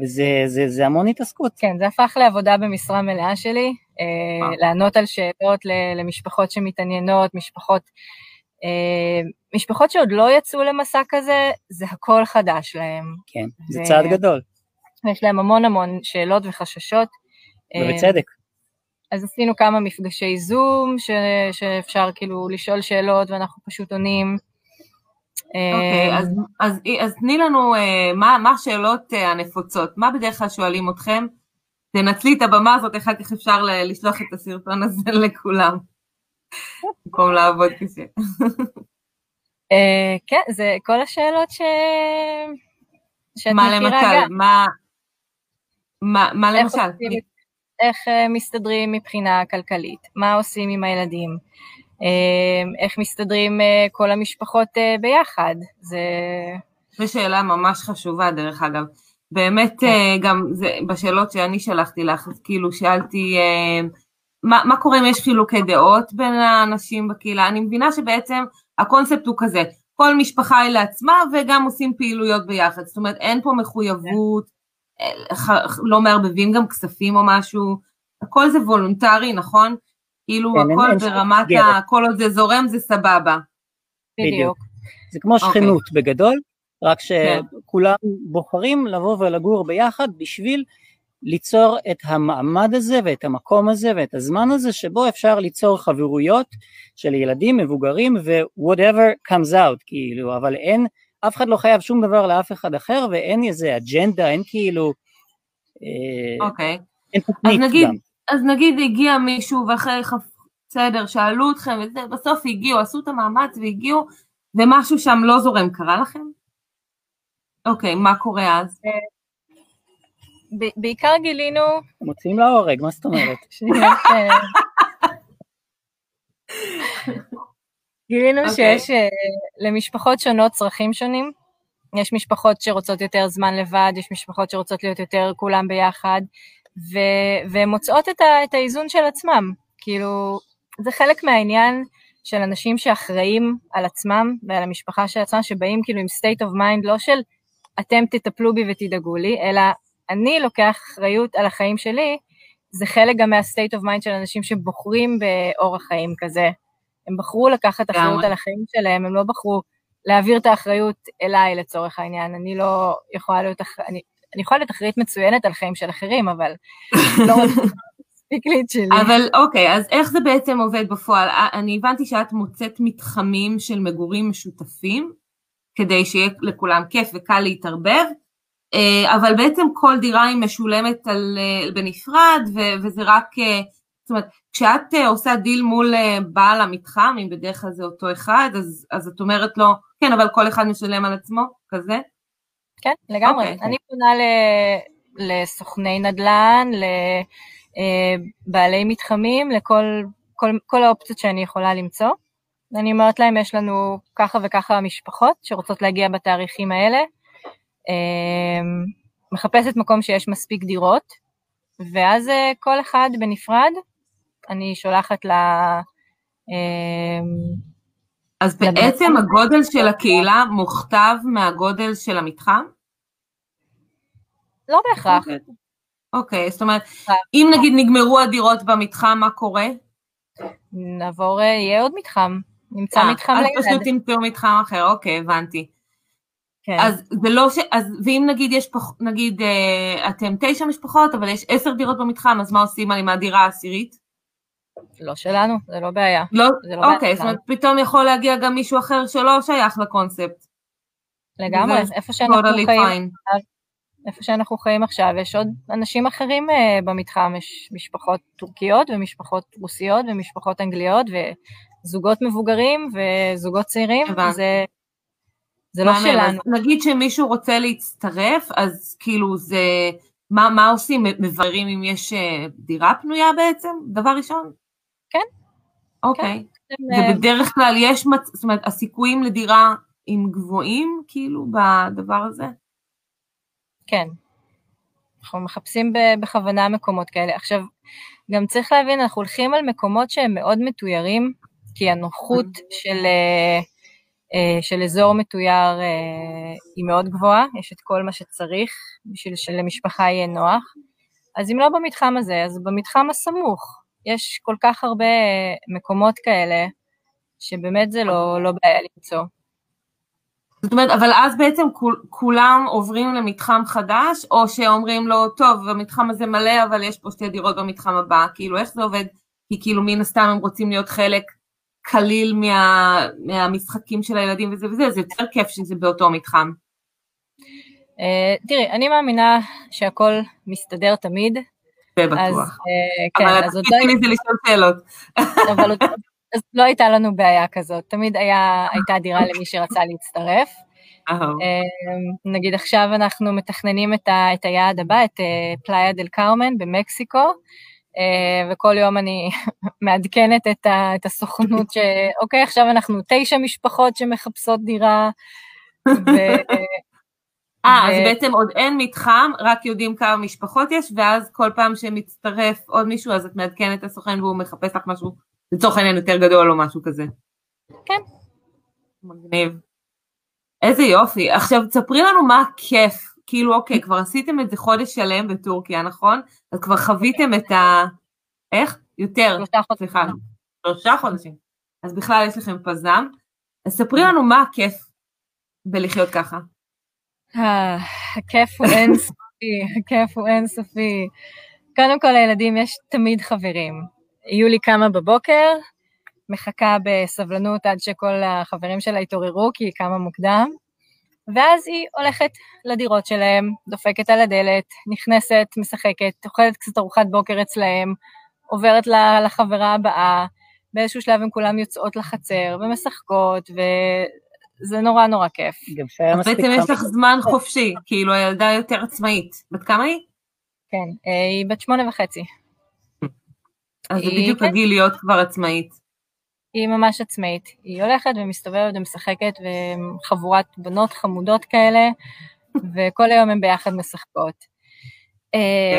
וזה זה, זה המון התעסקות. כן, זה הפך לעבודה במשרה מלאה שלי, אה, לענות על שאלות למשפחות שמתעניינות, משפחות, אה, משפחות שעוד לא יצאו למסע כזה, זה הכל חדש להם. כן, זה צעד גדול. יש להם המון המון שאלות וחששות. ובצדק. אז עשינו כמה מפגשי זום ש, שאפשר כאילו לשאול שאלות ואנחנו פשוט עונים. אוקיי, okay, אז, אז, אז תני לנו uh, מה, מה השאלות uh, הנפוצות, מה בדרך כלל שואלים אתכם? תנצלי את הבמה הזאת, אחר כך אפשר לשלוח את הסרטון הזה לכולם, במקום לעבוד קשה. uh, כן, זה כל השאלות ש... שאת מה מכירה למשל, גם. מה, מה, מה למשל? איך מסתדרים מבחינה כלכלית, מה עושים עם הילדים, איך מסתדרים כל המשפחות ביחד, זה... זו שאלה ממש חשובה דרך אגב. באמת כן. גם זה, בשאלות שאני שלחתי לך, כאילו שאלתי מה, מה קורה אם יש חילוקי דעות בין האנשים בקהילה, אני מבינה שבעצם הקונספט הוא כזה, כל משפחה היא לעצמה וגם עושים פעילויות ביחד, זאת אומרת אין פה מחויבות, לא מערבבים גם כספים או משהו, הכל זה וולונטרי, נכון? כאילו כן, הכל ברמת ה... כל עוד זה זורם זה סבבה. בדיוק. זה כמו אוקיי. שכנות okay. בגדול, רק כן. שכולם כן. בוחרים לבוא ולגור ביחד בשביל ליצור את המעמד הזה ואת המקום הזה ואת הזמן הזה שבו אפשר ליצור חברויות של ילדים, מבוגרים ו-whatever comes out, כאילו, אבל אין אף אחד לא חייב שום דבר לאף אחד אחר ואין איזה אג'נדה, אין כאילו... אה, אוקיי. Okay. אין תוכנית אז נגיד, גם. אז נגיד הגיע מישהו ואחרי חפ... בסדר, שאלו אתכם וזה, בסוף הגיעו, עשו את המאמץ והגיעו, ומשהו שם לא זורם, קרה לכם? אוקיי, מה קורה אז? אה, בעיקר גילינו... מוציאים להורג, מה זאת אומרת? גילינו okay. אוקיי. שיש uh, למשפחות שונות צרכים שונים. יש משפחות שרוצות יותר זמן לבד, יש משפחות שרוצות להיות יותר כולם ביחד, ו- והן מוצאות את, ה- את האיזון של עצמם. כאילו, זה חלק מהעניין של אנשים שאחראים על עצמם ועל המשפחה של עצמם, שבאים כאילו עם state of mind, לא של אתם תטפלו בי ותדאגו לי, אלא אני לוקח אחריות על החיים שלי, זה חלק גם מה-state of mind של אנשים שבוחרים באורח חיים כזה, הם בחרו לקחת אחריות על החיים שלהם, הם לא בחרו להעביר את האחריות אליי לצורך העניין, אני לא יכולה להיות, אני, אני יכולה להיות אחראית מצוינת על חיים של אחרים, אבל לא מספיק לי את שלי. אבל אוקיי, אז איך זה בעצם עובד בפועל? אה, אני הבנתי שאת מוצאת מתחמים של מגורים משותפים, כדי שיהיה לכולם כיף וקל להתערבב, אה, אבל בעצם כל דירה היא משולמת על, אה, בנפרד, וזה רק, זאת אומרת, כשאת עושה דיל מול בעל המתחם, אם בדרך כלל זה אותו אחד, אז, אז את אומרת לו, כן, אבל כל אחד משלם על עצמו, כזה? כן, לגמרי. Okay. אוקיי. אני פונה ל, לסוכני נדל"ן, לבעלי אה, מתחמים, לכל כל, כל האופציות שאני יכולה למצוא. אני אומרת להם, יש לנו ככה וככה משפחות שרוצות להגיע בתאריכים האלה. מחפשת מקום שיש מספיק דירות, ואז כל אחד בנפרד אני שולחת לה... אז בעצם הגודל של הקהילה מוכתב מהגודל של המתחם? לא בהכרח. אוקיי, זאת אומרת, אם נגיד נגמרו הדירות במתחם, מה קורה? נעבור, אה, יהיה עוד מתחם, נמצא אה, מתחם ליד. אז פשוט תמצאו מתחם אחר, אוקיי, הבנתי. כן. אז זה לא ש... אז ואם נגיד יש פח... נגיד אה, אתם תשע משפחות, אבל יש עשר דירות במתחם, אז מה עושים עם הדירה העשירית? לא שלנו, זה לא בעיה. לא? זה לא אוקיי, זאת אומרת, פתאום יכול להגיע גם מישהו אחר שלא שייך לקונספט. לגמרי, איפה שאנחנו חיים, איפה שאנחנו חיים עכשיו, יש עוד אנשים אחרים uh, במתחם, יש משפחות טורקיות ומשפחות רוסיות ומשפחות אנגליות וזוגות מבוגרים וזוגות צעירים, וזה זה לא שלנו. נגיד שמישהו רוצה להצטרף, אז כאילו זה, מה, מה עושים? מבררים אם יש אה, דירה פנויה בעצם? דבר ראשון? אוקיי. כן. ובדרך כלל יש, מצ... זאת אומרת, הסיכויים לדירה עם גבוהים, כאילו, בדבר הזה? כן. אנחנו מחפשים בכוונה מקומות כאלה. עכשיו, גם צריך להבין, אנחנו הולכים על מקומות שהם מאוד מתוירים, כי הנוחות של, אה, של אזור מתויר היא מאוד גבוהה, יש את כל מה שצריך בשביל שלמשפחה יהיה נוח. אז אם לא במתחם הזה, אז במתחם הסמוך. יש כל כך הרבה מקומות כאלה, שבאמת זה לא, לא בעיה למצוא. זאת אומרת, אבל אז בעצם כול, כולם עוברים למתחם חדש, או שאומרים לו, טוב, המתחם הזה מלא, אבל יש פה שתי דירות במתחם הבא, כאילו, איך זה עובד? כי כאילו, מן הסתם הם רוצים להיות חלק קליל מה, מהמשחקים של הילדים וזה וזה, זה יותר כיף שזה באותו מתחם. Uh, תראי, אני מאמינה שהכל מסתדר תמיד. זה בטוח. אז, uh, כן, אבל לא... אבל זה לשאול שאלות. אבל עוד, אז לא הייתה לנו בעיה כזאת, תמיד היה, הייתה דירה למי שרצה להצטרף. אמ, נגיד עכשיו אנחנו מתכננים את, ה, את היעד הבא, את אה, פלאיה דל קרמן במקסיקו, אה, וכל יום אני מעדכנת את, ה, את הסוכנות שאוקיי, עכשיו אנחנו תשע משפחות שמחפשות דירה. ו... אה, ו... אז בעצם עוד אין מתחם, רק יודעים כמה משפחות יש, ואז כל פעם שמצטרף עוד מישהו, אז את מעדכנת את הסוכן והוא מחפש לך משהו לצורך העניין יותר גדול או משהו כזה. כן. מגניב. איזה יופי. עכשיו תספרי לנו מה הכיף. כאילו אוקיי, כבר עשיתם את זה חודש שלם בטורקיה, נכון? אז כבר חוויתם את ה... איך? יותר. שלושה חודשים. סליחה. שלושה חודשים. אז בכלל יש לכם פזם. אז ספרי לנו מה הכיף בלחיות ככה. הכיף הוא אינסופי, הכיף הוא אינסופי. קודם כל לילדים יש תמיד חברים. יולי קמה בבוקר, מחכה בסבלנות עד שכל החברים שלה יתעוררו, כי היא קמה מוקדם, ואז היא הולכת לדירות שלהם, דופקת על הדלת, נכנסת, משחקת, אוכלת קצת ארוחת בוקר אצלהם, עוברת לחברה הבאה, באיזשהו שלב הן כולן יוצאות לחצר ומשחקות, וזה נורא נורא כיף. אז בעצם יש לך זמן חופשי, כאילו הילדה יותר עצמאית. בת כמה היא? כן, אה, היא בת שמונה וחצי. אז זה בדיוק הגיל להיות כבר עצמאית. היא ממש עצמאית. היא הולכת ומסתובבת ומשחקת, וחבורת בנות חמודות כאלה, וכל היום הן ביחד משחקות. כן.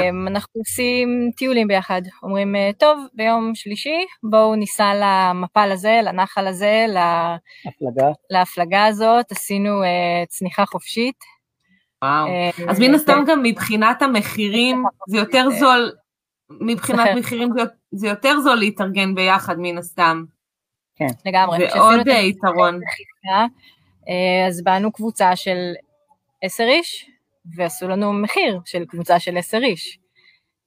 אמ, אנחנו עושים טיולים ביחד, אומרים, טוב, ביום שלישי בואו ניסע למפל הזה, לנחל הזה, להפלגה, להפלגה הזאת, עשינו uh, צניחה חופשית. וואו, uh, אז מן הסתם גם מבחינת המחירים זה יותר זול מבחינת מחירים זה יותר זול להתארגן ביחד מן הסתם. כן. לגמרי. זה עוד יתרון. אה, אז באנו קבוצה של עשר איש, ועשו לנו מחיר של קבוצה של עשר איש.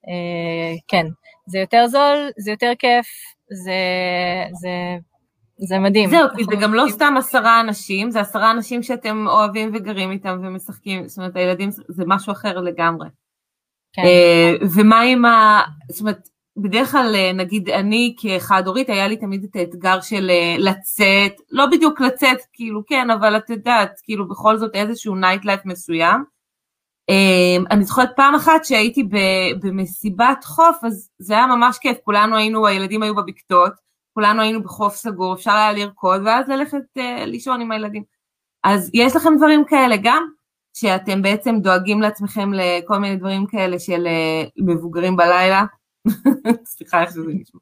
אה, כן, זה יותר זול, זה יותר כיף, זה, זה, זה מדהים. זהו, כי זה גם לא סתם עשרה אנשים, זה עשרה אנשים שאתם אוהבים וגרים איתם ומשחקים, זאת אומרת, הילדים, זה משהו אחר לגמרי. כן. אה, ומה עם ה... זאת אומרת, בדרך כלל, אה, נגיד אני כחד הורית, היה לי תמיד את האתגר של לצאת, לא בדיוק לצאת, כאילו כן, אבל את יודעת, כאילו בכל זאת איזשהו nightlife מסוים. אני זוכרת פעם אחת שהייתי במסיבת חוף, אז זה היה ממש כיף, כולנו היינו, הילדים היו בבקתות, כולנו היינו בחוף סגור, אפשר היה לרקוד, ואז ללכת לישון עם הילדים. אז יש לכם דברים כאלה גם? שאתם בעצם דואגים לעצמכם לכל מיני דברים כאלה של אה, מבוגרים בלילה, סליחה איך שזה נשמע,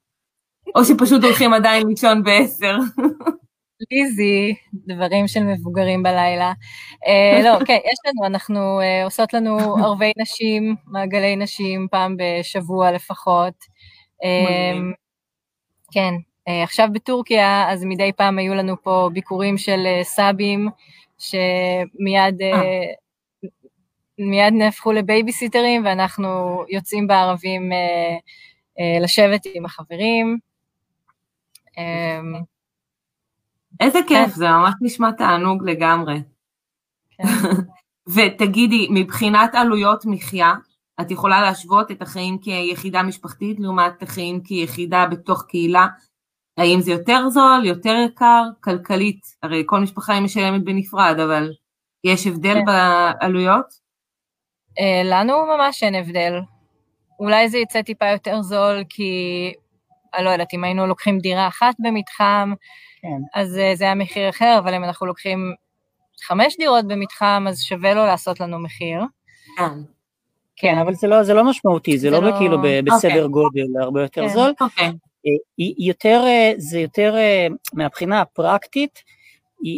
או שפשוט הולכים עדיין לישון בעשר. ליזי, דברים של מבוגרים בלילה. uh, לא, כן, יש לנו, אנחנו uh, עושות לנו ערבי נשים, מעגלי נשים, פעם בשבוע לפחות. Uh, כן, uh, עכשיו בטורקיה, אז מדי פעם היו לנו פה ביקורים של uh, סאבים, שמיד uh, מיד נהפכו לבייביסיטרים ואנחנו יוצאים בערבים אה, אה, לשבת עם החברים. אה, איזה כיף, כן. זה ממש נשמע תענוג לגמרי. כן. ותגידי, מבחינת עלויות מחיה, את יכולה להשוות את החיים כיחידה משפחתית לעומת החיים כיחידה בתוך קהילה? האם זה יותר זול, יותר יקר, כלכלית? הרי כל משפחה היא משלמת בנפרד, אבל יש הבדל כן. בעלויות? אה, לנו ממש אין הבדל. אולי זה יצא טיפה יותר זול, כי אני לא יודעת, אם היינו לוקחים דירה אחת במתחם, כן. אז אה, זה היה מחיר אחר, אבל אם אנחנו לוקחים חמש דירות במתחם, אז שווה לו לעשות לנו מחיר. כן. כן, אבל זה לא, זה לא משמעותי, זה, זה לא, לא כאילו בסדר אוקיי. גודל הרבה יותר כן. זול. אוקיי. אה, יותר, זה יותר מהבחינה הפרקטית,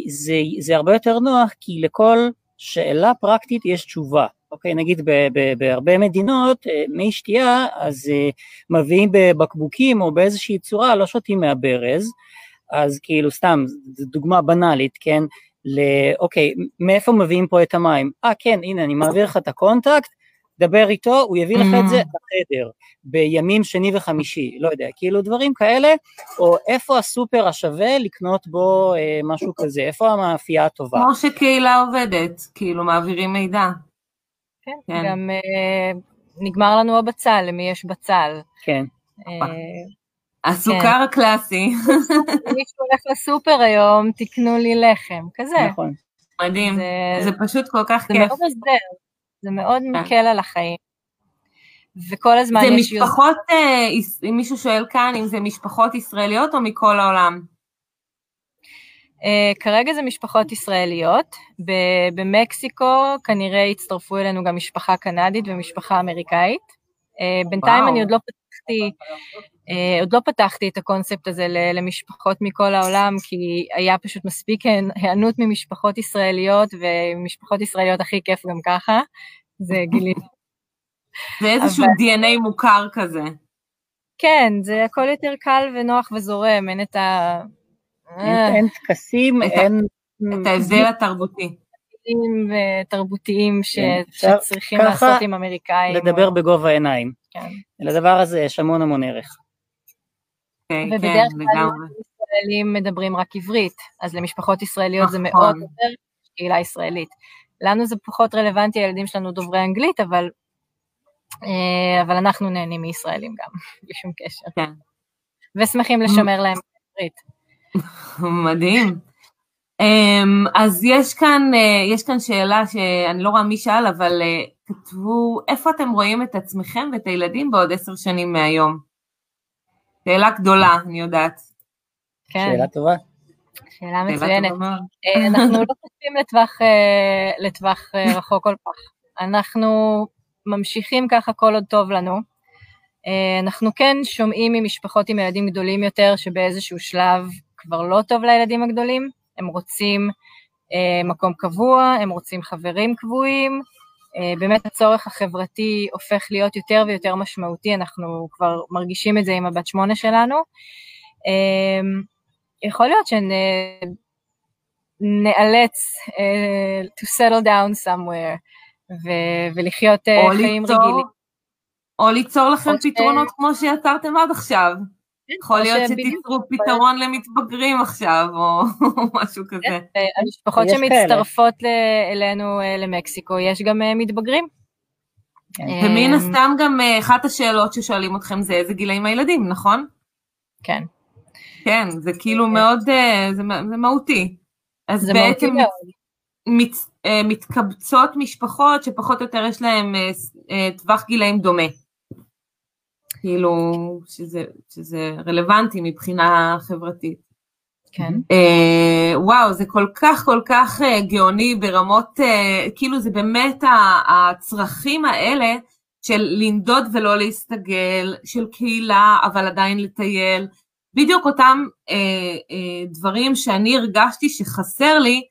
זה, זה הרבה יותר נוח כי לכל שאלה פרקטית יש תשובה. אוקיי, נגיד ב, ב, בהרבה מדינות אה, מי שתייה אז מביאים בבקבוקים או באיזושהי צורה, לא שותים מהברז, אז כאילו סתם, זו דוגמה בנאלית, כן, לאוקיי, מאיפה מביאים פה את המים? אה כן, הנה אני מעביר לך את ה contact, דבר איתו, הוא יביא לך את זה לחדר, בימים שני וחמישי, לא יודע, כאילו דברים כאלה, או איפה הסופר השווה לקנות בו אה, משהו כזה, איפה המאפייה הטובה. כמו שקהילה עובדת, כאילו מעבירים מידע. כן, כן. גם אה, נגמר לנו הבצל, למי יש בצל. כן. אה, הסוכר כן. הקלאסי. מישהו הולך לסופר היום, תקנו לי לחם, כזה. נכון. מדהים, זה, זה פשוט כל כך זה כיף. מאוד עוזר, זה מאוד כן. מקל על החיים. וכל הזמן זה יש משפחות, אה, יש- אם מישהו שואל כאן, אם זה משפחות ישראליות או מכל העולם? Uh, כרגע זה משפחות ישראליות, ב- במקסיקו כנראה הצטרפו אלינו גם משפחה קנדית ומשפחה אמריקאית. Uh, בינתיים וואו. אני עוד לא פתחתי, עוד לא פתחתי את הקונספט הזה למשפחות מכל העולם, כי היה פשוט מספיק היענות ממשפחות ישראליות, ומשפחות ישראליות הכי כיף גם ככה, זה גיליתי. זה איזשהו אבל- DNA מוכר כזה. כן, זה הכל יותר קל ונוח וזורם, אין את ה... אין, אין טקסים, אין... את ההבדל התרבותי. תרבותיים ותרבותיים ש... כן, שצריכים לעשות עם אמריקאים. לדבר. בגובה העיניים. כן. לדבר הזה יש המון המון ערך. כן, ובדרך כן, כלל. ישראלים מדברים רק עברית, אז למשפחות ישראליות זה נכון. מאוד עוזר קהילה ישראלית. לנו זה פחות רלוונטי, הילדים שלנו דוברי אנגלית, אבל, אה, אבל אנחנו נהנים מישראלים גם, בלי שום קשר. כן. ושמחים לשמר להם עברית. מדהים. אמ, אז יש כאן, אה, יש כאן שאלה שאני לא רואה מי שאל, אבל אה, כתבו, איפה אתם רואים את עצמכם ואת הילדים בעוד עשר שנים מהיום? שאלה גדולה, אני יודעת. כן, שאלה טובה. שאלה מצוינת. אה, אנחנו לא חושבים לטווח, אה, לטווח אה, רחוק כל כך. אנחנו ממשיכים ככה כל עוד טוב לנו. אנחנו כן שומעים ממשפחות עם ילדים גדולים יותר, שבאיזשהו שלב כבר לא טוב לילדים הגדולים, הם רוצים מקום קבוע, הם רוצים חברים קבועים, באמת הצורך החברתי הופך להיות יותר ויותר משמעותי, אנחנו כבר מרגישים את זה עם הבת שמונה שלנו. אה, יכול להיות שנאלץ uh, to settle down somewhere ו- ולחיות או חיים ליצור- רגילים. או ליצור לכם פתרונות כמו שיצרתם עד עכשיו. יכול או להיות שתיצרו פתרון למתבגרים עכשיו, או משהו כזה. כן, המשפחות יש שמצטרפות ל- אלינו אה, למקסיקו, יש גם אה, מתבגרים. כן. ומן אה, הסתם גם אחת השאלות ששואלים אתכם זה איזה גילאים הילדים, נכון? כן, כן, זה כאילו מאוד, זה מהותי. אז בעצם מתקבצות משפחות שפחות או יותר יש להן טווח גילאים דומה. כאילו, שזה, שזה רלוונטי מבחינה חברתית. כן. אה, וואו, זה כל כך כל כך אה, גאוני ברמות, אה, כאילו זה באמת הצרכים האלה של לנדוד ולא להסתגל, של קהילה אבל עדיין לטייל, בדיוק אותם אה, אה, דברים שאני הרגשתי שחסר לי,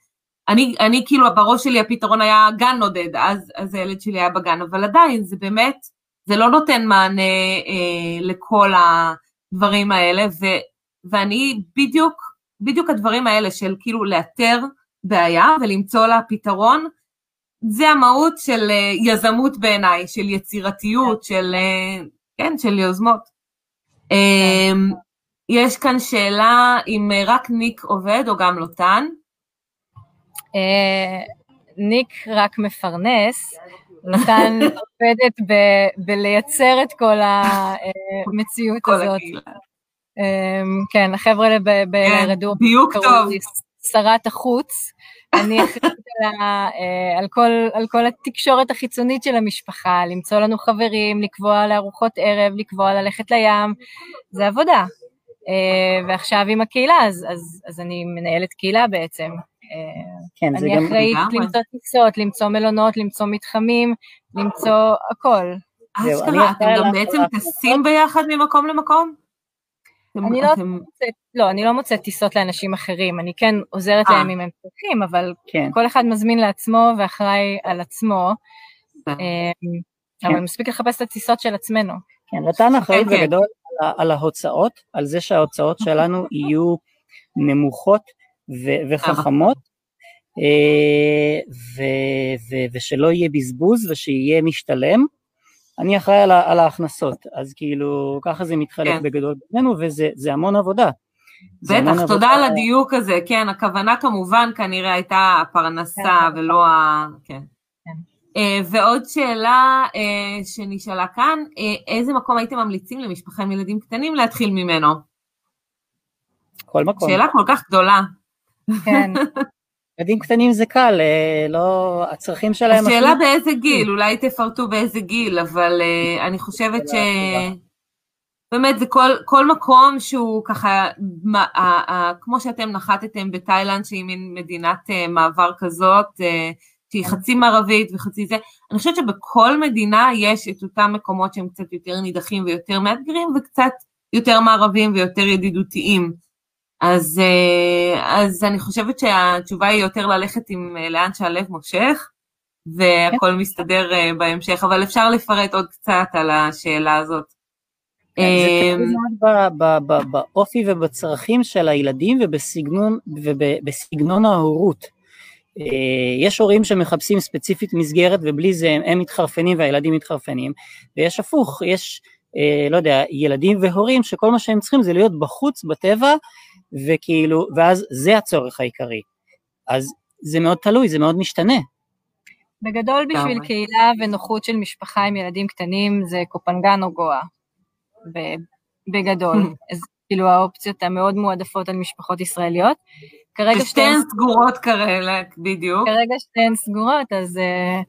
אני, אני כאילו בראש שלי הפתרון היה גן נודד, אז, אז הילד שלי היה בגן, אבל עדיין זה באמת, זה לא נותן מענה אה, לכל הדברים האלה, ו, ואני בדיוק, בדיוק הדברים האלה של כאילו לאתר בעיה ולמצוא לה פתרון, זה המהות של אה, יזמות בעיניי, של יצירתיות, של, אה, כן, של יוזמות. אה, יש כאן שאלה אם רק ניק עובד או גם לוטן. אה, ניק רק מפרנס, נתן עובדת ב- בלייצר את כל המציאות כל הזאת. הקהילה. אמ, כן, החבר'ה ב- ברדור דיוק קראו טוב. שרת החוץ. אני אחראית על, אה, על, כל, על כל התקשורת החיצונית של המשפחה, למצוא לנו חברים, לקבוע לארוחות ערב, לקבוע ללכת לים, זה עבודה. אה, ועכשיו עם הקהילה, אז, אז, אז אני מנהלת קהילה בעצם. אה, כן, זה אני גם... אחראית לגמרי. למצוא טיסות, למצוא מלונות, למצוא מתחמים, למצוא הכל. אני אשכרה, אתם גם בעצם. טסים ביחד ממקום למקום? אני לא, מוצאת, לא, אני לא מוצאת טיסות לאנשים אחרים, אני כן עוזרת להם אם הם צריכים, אבל כן. כל אחד מזמין לעצמו ואחראי על עצמו, אמ, אבל כן. מספיק לחפש את הטיסות של עצמנו. כן, נתן אחריות כן, בגדול על ההוצאות, על זה שההוצאות שלנו יהיו נמוכות וחכמות, אה, ושלא יהיה בזבוז ושיהיה משתלם. אני אחראי על, על ההכנסות, אז כאילו ככה זה מתחלק כן. בגדול בינינו וזה המון עבודה. בטח, תודה על הדיוק הזה, כן, הכוונה כמובן כנראה הייתה הפרנסה כן. ולא ה... כן. כן. Uh, ועוד שאלה uh, שנשאלה כאן, איזה מקום הייתם ממליצים למשפחה עם ילדים קטנים להתחיל ממנו? כל מקום. שאלה כל כך גדולה. כן. ילדים קטנים זה קל, אה, לא, הצרכים שלהם... השאלה אפילו... באיזה גיל, אולי תפרטו באיזה גיל, אבל אה, אני חושבת ש... באמת זה כל, כל מקום שהוא ככה, מה, ה, ה, כמו שאתם נחתתם בתאילנד שהיא מין מדינת uh, מעבר כזאת, uh, שהיא חצי מערבית וחצי זה, אני חושבת שבכל מדינה יש את אותם מקומות שהם קצת יותר נידחים ויותר מאתגרים וקצת יותר מערביים ויותר ידידותיים. אז, אה, אז אני חושבת שהתשובה היא יותר ללכת עם אה, לאן שהלב מושך, והכל כן. מסתדר אה, בהמשך, אבל אפשר לפרט עוד קצת על השאלה הזאת. כן, זה תלוי באופי ובצרכים של הילדים ובסגנון, ובסגנון ההורות. יש הורים שמחפשים ספציפית מסגרת ובלי זה הם, הם מתחרפנים והילדים מתחרפנים, ויש הפוך, יש, לא יודע, ילדים והורים שכל מה שהם צריכים זה להיות בחוץ, בטבע, וכאילו, ואז זה הצורך העיקרי. אז זה מאוד תלוי, זה מאוד משתנה. בגדול בשביל קהילה ונוחות של משפחה עם ילדים קטנים זה קופנגן או גואה, בגדול. אז כאילו האופציות המאוד מועדפות על משפחות ישראליות. כרגע שתיהן סגורות כרגע, בדיוק. כרגע שתיהן סגורות, אז uh,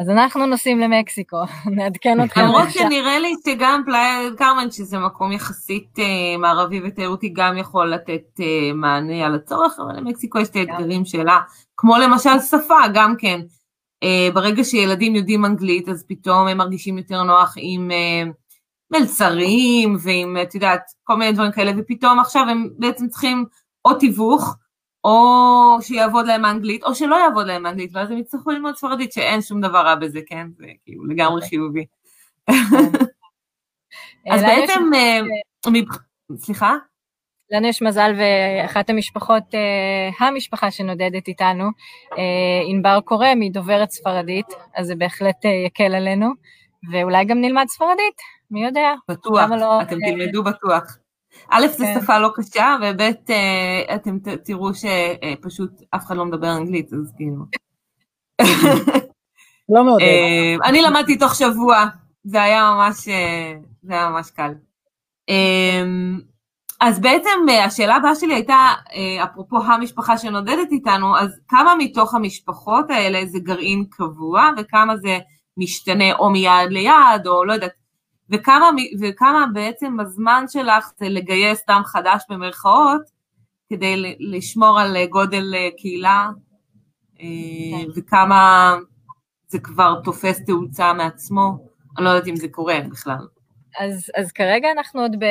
אז אנחנו נוסעים למקסיקו, נעדכן אתכם. למרות שנראה לי שגם פלאיה קרמן, שזה מקום יחסית uh, מערבי ותיירותי, גם יכול לתת uh, מענה על הצורך, אבל למקסיקו יש את האתגרים שלה, כמו למשל שפה, גם כן. Uh, ברגע שילדים יודעים אנגלית, אז פתאום הם מרגישים יותר נוח עם מלצרים ועם, את יודעת, כל מיני דברים כאלה, ופתאום עכשיו הם בעצם צריכים או תיווך, או שיעבוד להם אנגלית, או שלא יעבוד להם אנגלית, ואז הם יצטרכו ללמוד ספרדית, שאין שום דבר רע בזה, כן? זה כאילו לגמרי חיובי. אז בעצם, אה, סליחה? לנו יש מזל ואחת המשפחות, אה, המשפחה שנודדת איתנו, אה, ענבר קורם, היא דוברת ספרדית, אז זה בהחלט יקל עלינו, ואולי גם נלמד ספרדית, מי יודע. בטוח, לא, אתם תלמדו בטוח. א', זו כן. שפה לא קשה, וב', אה, אתם תראו שפשוט אף אחד לא מדבר אנגלית, אז כאילו... לא מאוד. אה, אני למדתי תוך שבוע, זה היה ממש, אה, זה היה ממש קל. אז בעצם השאלה הבאה שלי הייתה, אפרופו המשפחה שנודדת איתנו, אז כמה מתוך המשפחות האלה זה גרעין קבוע, וכמה זה משתנה או מיד ליד, או לא יודעת, וכמה, וכמה בעצם הזמן שלך זה לגייס דם חדש במרכאות, כדי לשמור על גודל אה, קהילה, אה, כן. וכמה זה כבר תופס תאוצה מעצמו, אני לא יודעת אם זה קורה בכלל. אז, אז כרגע אנחנו עוד ב,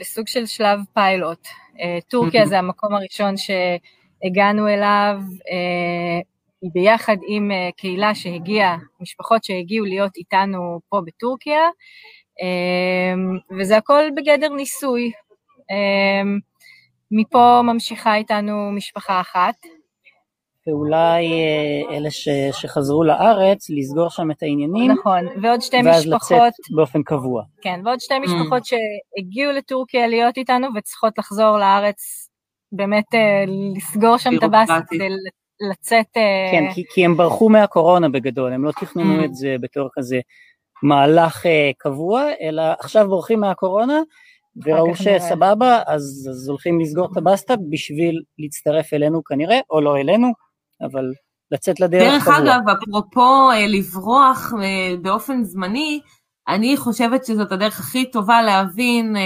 בסוג של שלב פיילוט. אה, טורקיה זה המקום הראשון שהגענו אליו, ביחד עם אה, קהילה שהגיעה, משפחות שהגיעו להיות איתנו פה בטורקיה, אמ, וזה הכל בגדר ניסוי. אמ, מפה ממשיכה איתנו משפחה אחת. ואולי אה, אלה ש, שחזרו לארץ, לסגור שם את העניינים. נכון, ועוד שתי ואז משפחות... ואז לצאת באופן קבוע. כן, ועוד שתי משפחות mm. שהגיעו לטורקיה להיות איתנו וצריכות לחזור לארץ, באמת אה, לסגור שם את הבאסה כדי לצאת... אה, כן, כי, כי הם ברחו מהקורונה בגדול, הם לא תכננו mm. את זה בתור כזה מהלך uh, קבוע, אלא עכשיו בורחים מהקורונה, וראו שסבבה, אז, אז הולכים לסגור את הבסטה בשביל להצטרף אלינו כנראה, או לא אלינו, אבל לצאת לדרך דרך קבוע. דרך אגב, אפרופו uh, לברוח באופן זמני, אני חושבת שזאת הדרך הכי טובה להבין,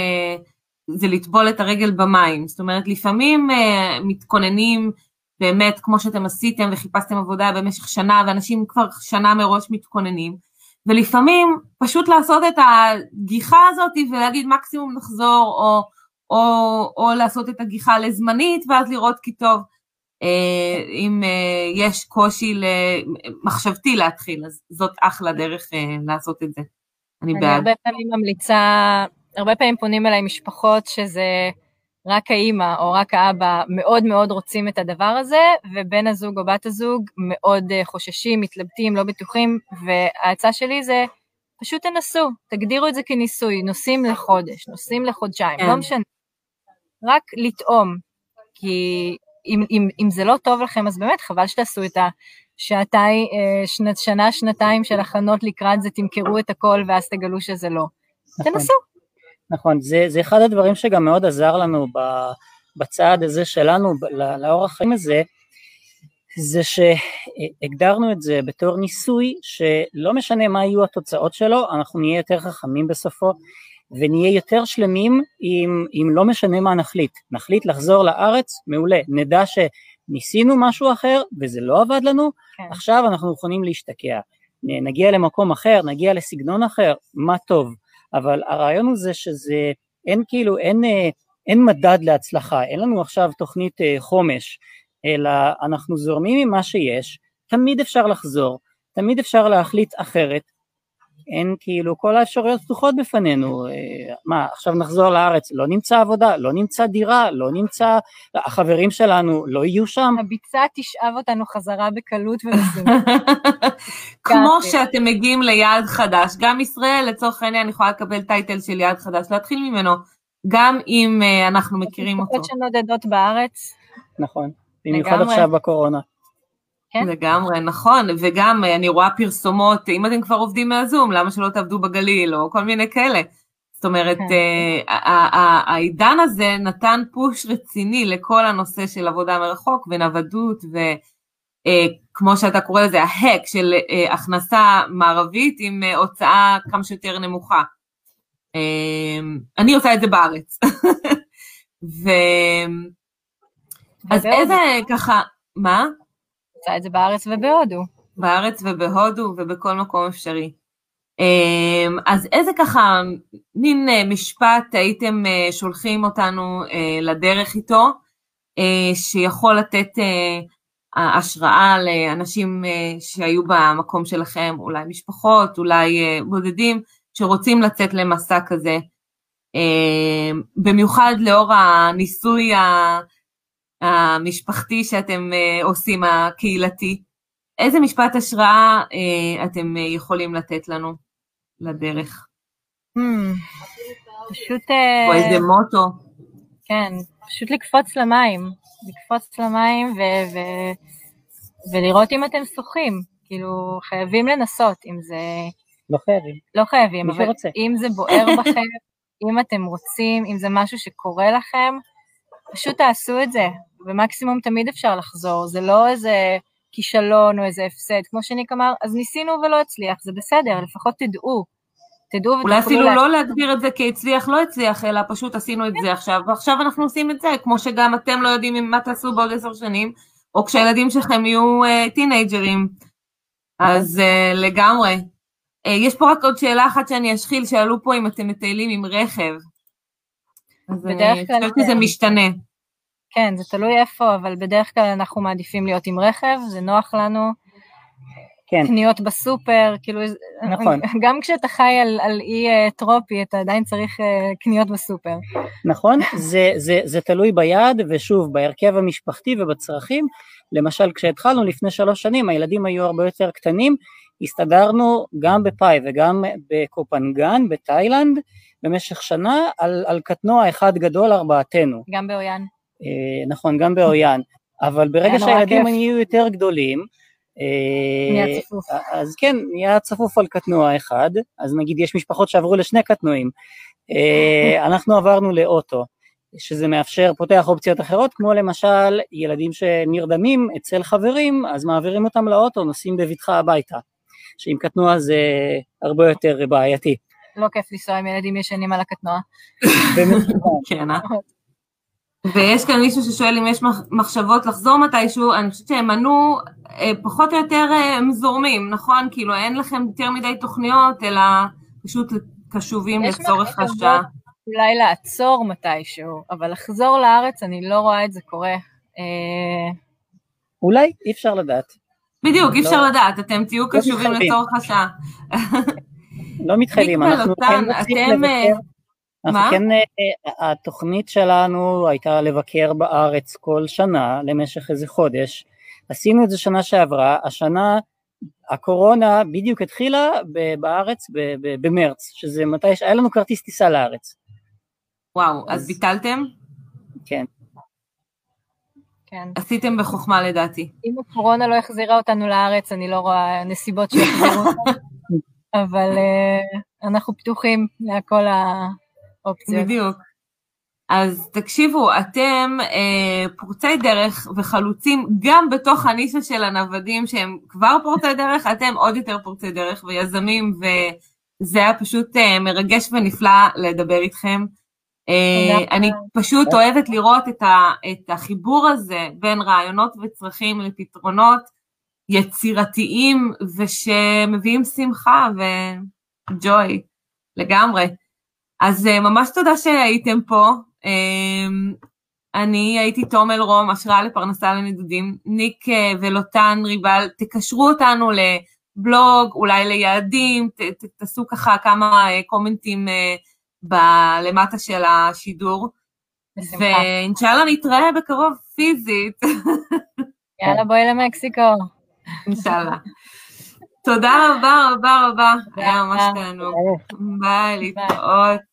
זה לטבול את הרגל במים. זאת אומרת, לפעמים מתכוננים באמת כמו שאתם עשיתם וחיפשתם עבודה במשך שנה, ואנשים כבר שנה מראש מתכוננים, ולפעמים פשוט לעשות את הגיחה הזאת ולהגיד מקסימום נחזור, או, או, או לעשות את הגיחה לזמנית ואז לראות כי טוב, אה, אם אה, יש קושי מחשבתי להתחיל, אז זאת אחלה דרך אה, לעשות את זה. אני, אני בעד. אני הרבה פעמים ממליצה, הרבה פעמים פונים אליי משפחות שזה רק האימא או רק האבא מאוד מאוד רוצים את הדבר הזה, ובן הזוג או בת הזוג מאוד חוששים, מתלבטים, לא בטוחים, וההצעה שלי זה פשוט תנסו, תגדירו את זה כניסוי, נוסעים לחודש, נוסעים לחודשיים, לא כן. לא משנה. רק לטעום, כי אם, אם, אם זה לא טוב לכם, אז באמת חבל שתעשו את השעתיים, אה, שנה, שנתיים של הכנות לקראת זה, תמכרו את הכל ואז תגלו שזה לא. נכון, תנסו. נכון, זה, זה אחד הדברים שגם מאוד עזר לנו בצעד הזה שלנו, לאורח החיים הזה, זה שהגדרנו את זה בתור ניסוי שלא משנה מה יהיו התוצאות שלו, אנחנו נהיה יותר חכמים בסופו, ונהיה יותר שלמים אם, אם לא משנה מה נחליט. נחליט לחזור לארץ, מעולה. נדע שניסינו משהו אחר וזה לא עבד לנו, כן. עכשיו אנחנו יכולים להשתקע. נגיע למקום אחר, נגיע לסגנון אחר, מה טוב. אבל הרעיון הוא זה שזה, אין כאילו, אין, אה, אין מדד להצלחה, אין לנו עכשיו תוכנית אה, חומש, אלא אנחנו זורמים עם מה שיש, תמיד אפשר לחזור, תמיד אפשר להחליט אחרת, אין כאילו, כל האפשרויות פתוחות בפנינו, אה, מה, עכשיו נחזור לארץ, לא נמצא עבודה, לא נמצא דירה, לא נמצא, החברים שלנו לא יהיו שם. הביצה תשאב אותנו חזרה בקלות ובסימון. כמו שאתם מגיעים ליעד חדש, גם ישראל לצורך העניין יכולה לקבל טייטל של יעד חדש, להתחיל ממנו, גם אם אה, אנחנו מכירים אותו. משפחות שנודדות בארץ. נכון, במיוחד עכשיו בקורונה. כן. לגמרי, נכון, וגם אה, אני רואה פרסומות, אם אתם כבר עובדים מהזום, למה שלא תעבדו בגליל, או כל מיני כאלה. זאת אומרת, כן. uh, העידן הזה נתן פוש רציני לכל הנושא של עבודה מרחוק ונוודות, וכמו אה, שאתה קורא לזה, ההק של הכנסה מערבית עם הוצאה כמה שיותר נמוכה. Uh, אני עושה את זה בארץ. ו... אז איזה ככה, מה? עושה את זה בארץ ובהודו. בארץ ובהודו ובכל מקום אפשרי. אמ, אז איזה ככה מין אה, משפט הייתם אה, שולחים אותנו אה, לדרך איתו, שיכול לתת השראה לאנשים שהיו במקום שלכם, אולי משפחות, אולי בודדים, שרוצים לצאת למסע כזה, במיוחד לאור הניסוי המשפחתי שאתם uh, עושים, הקהילתי. איזה משפט השראה uh, אתם uh, יכולים לתת לנו לדרך? Hmm, פשוט... או איזה מוטו. כן, פשוט לקפוץ למים, לקפוץ למים ו- ו- ולראות אם אתם שוחים, כאילו חייבים לנסות, אם זה... לא חייבים. לא חייבים, אבל רוצה. אם זה בוער בכם, אם אתם רוצים, אם זה משהו שקורה לכם, פשוט תעשו את זה, ומקסימום תמיד אפשר לחזור, זה לא איזה כישלון או איזה הפסד, כמו שניק אמר, אז ניסינו ולא הצליח, זה בסדר, לפחות תדעו. תדעו ותוכלו... אולי אפילו לה... לא להגדיר את זה כהצליח, לא הצליח, אלא פשוט עשינו את זה עכשיו, ועכשיו אנחנו עושים את זה, כמו שגם אתם לא יודעים מה תעשו בעוד עשר שנים, או כשהילדים שלכם יהיו uh, טינג'רים. אז uh, לגמרי. Uh, יש פה רק עוד שאלה אחת שאני אשחיל, שאלו פה אם אתם מטיילים עם רכב. אז אני חושבת שזה משתנה. כן, זה תלוי איפה, אבל בדרך כלל אנחנו מעדיפים להיות עם רכב, זה נוח לנו. כן. קניות בסופר, כאילו, נכון. גם כשאתה חי על, על אי uh, טרופי, אתה עדיין צריך uh, קניות בסופר. נכון, זה, זה, זה תלוי ביעד, ושוב, בהרכב המשפחתי ובצרכים. למשל, כשהתחלנו לפני שלוש שנים, הילדים היו הרבה יותר קטנים, הסתדרנו גם בפאי וגם בקופנגן, בתאילנד, במשך שנה, על, על קטנוע אחד גדול ארבעתנו. גם באויאן. אה, נכון, גם באויאן, אבל ברגע שהילדים יהיו יותר גדולים, אה, אז כן, נהיה צפוף על קטנוע אחד, אז נגיד יש משפחות שעברו לשני קטנועים, אה, אנחנו עברנו לאוטו, שזה מאפשר, פותח אופציות אחרות, כמו למשל ילדים שנרדמים אצל חברים, אז מעבירים אותם לאוטו, נוסעים בבטחה הביתה, שעם קטנוע זה הרבה יותר בעייתי. לא כיף לנסוע עם ילדים ישנים על הקטנוע. כן, אה? ויש כאן מישהו ששואל אם יש מחשבות לחזור מתישהו, אני חושבת שהם ענו אה, פחות או יותר אה, הם זורמים, נכון? כאילו אין לכם יותר מדי תוכניות, אלא פשוט קשובים לצורך השעה. אולי לעצור מתישהו, אבל לחזור לארץ אני לא רואה את זה קורה. אה, אולי, אי אפשר לדעת. בדיוק, אי אפשר לא- לדעת, אתם תהיו לא קשובים לצורך השעה. לא מתחייבים, אנחנו כן רוצים מה? כן, התוכנית שלנו הייתה לבקר בארץ כל שנה למשך איזה חודש. עשינו את זה שנה שעברה, השנה הקורונה בדיוק התחילה בארץ במרץ, שזה מתי שהיה לנו כרטיס טיסה לארץ. וואו, אז, אז ביטלתם? כן. כן. עשיתם בחוכמה לדעתי. אם הקורונה לא החזירה אותנו לארץ, אני לא רואה נסיבות שיחזירו אותנו, אבל uh, אנחנו פתוחים לכל האופציות. בדיוק. אז תקשיבו, אתם אה, פורצי דרך וחלוצים גם בתוך הנישה של הנוודים שהם כבר פורצי דרך, אתם עוד יותר פורצי דרך ויזמים, וזה היה פשוט אה, מרגש ונפלא לדבר איתכם. אה, אני פשוט אוהבת לראות את, ה, את החיבור הזה בין רעיונות וצרכים לפתרונות יצירתיים ושמביאים שמחה וג'וי לגמרי. אז אה, ממש תודה שהייתם פה. אמ, אני הייתי תום אלרום, השראה לפרנסה לנדודים. ניק אה, ולוטן ריבל, תקשרו אותנו לבלוג, אולי ליעדים, ת, ת, תעשו ככה כמה קומנטים בלמטה של השידור. ואינשאללה נתראה בקרוב פיזית. יאללה בואי למקסיקו. אינשאללה. תודה רבה רבה רבה, היה ממש תענוג. ביי, להתראות.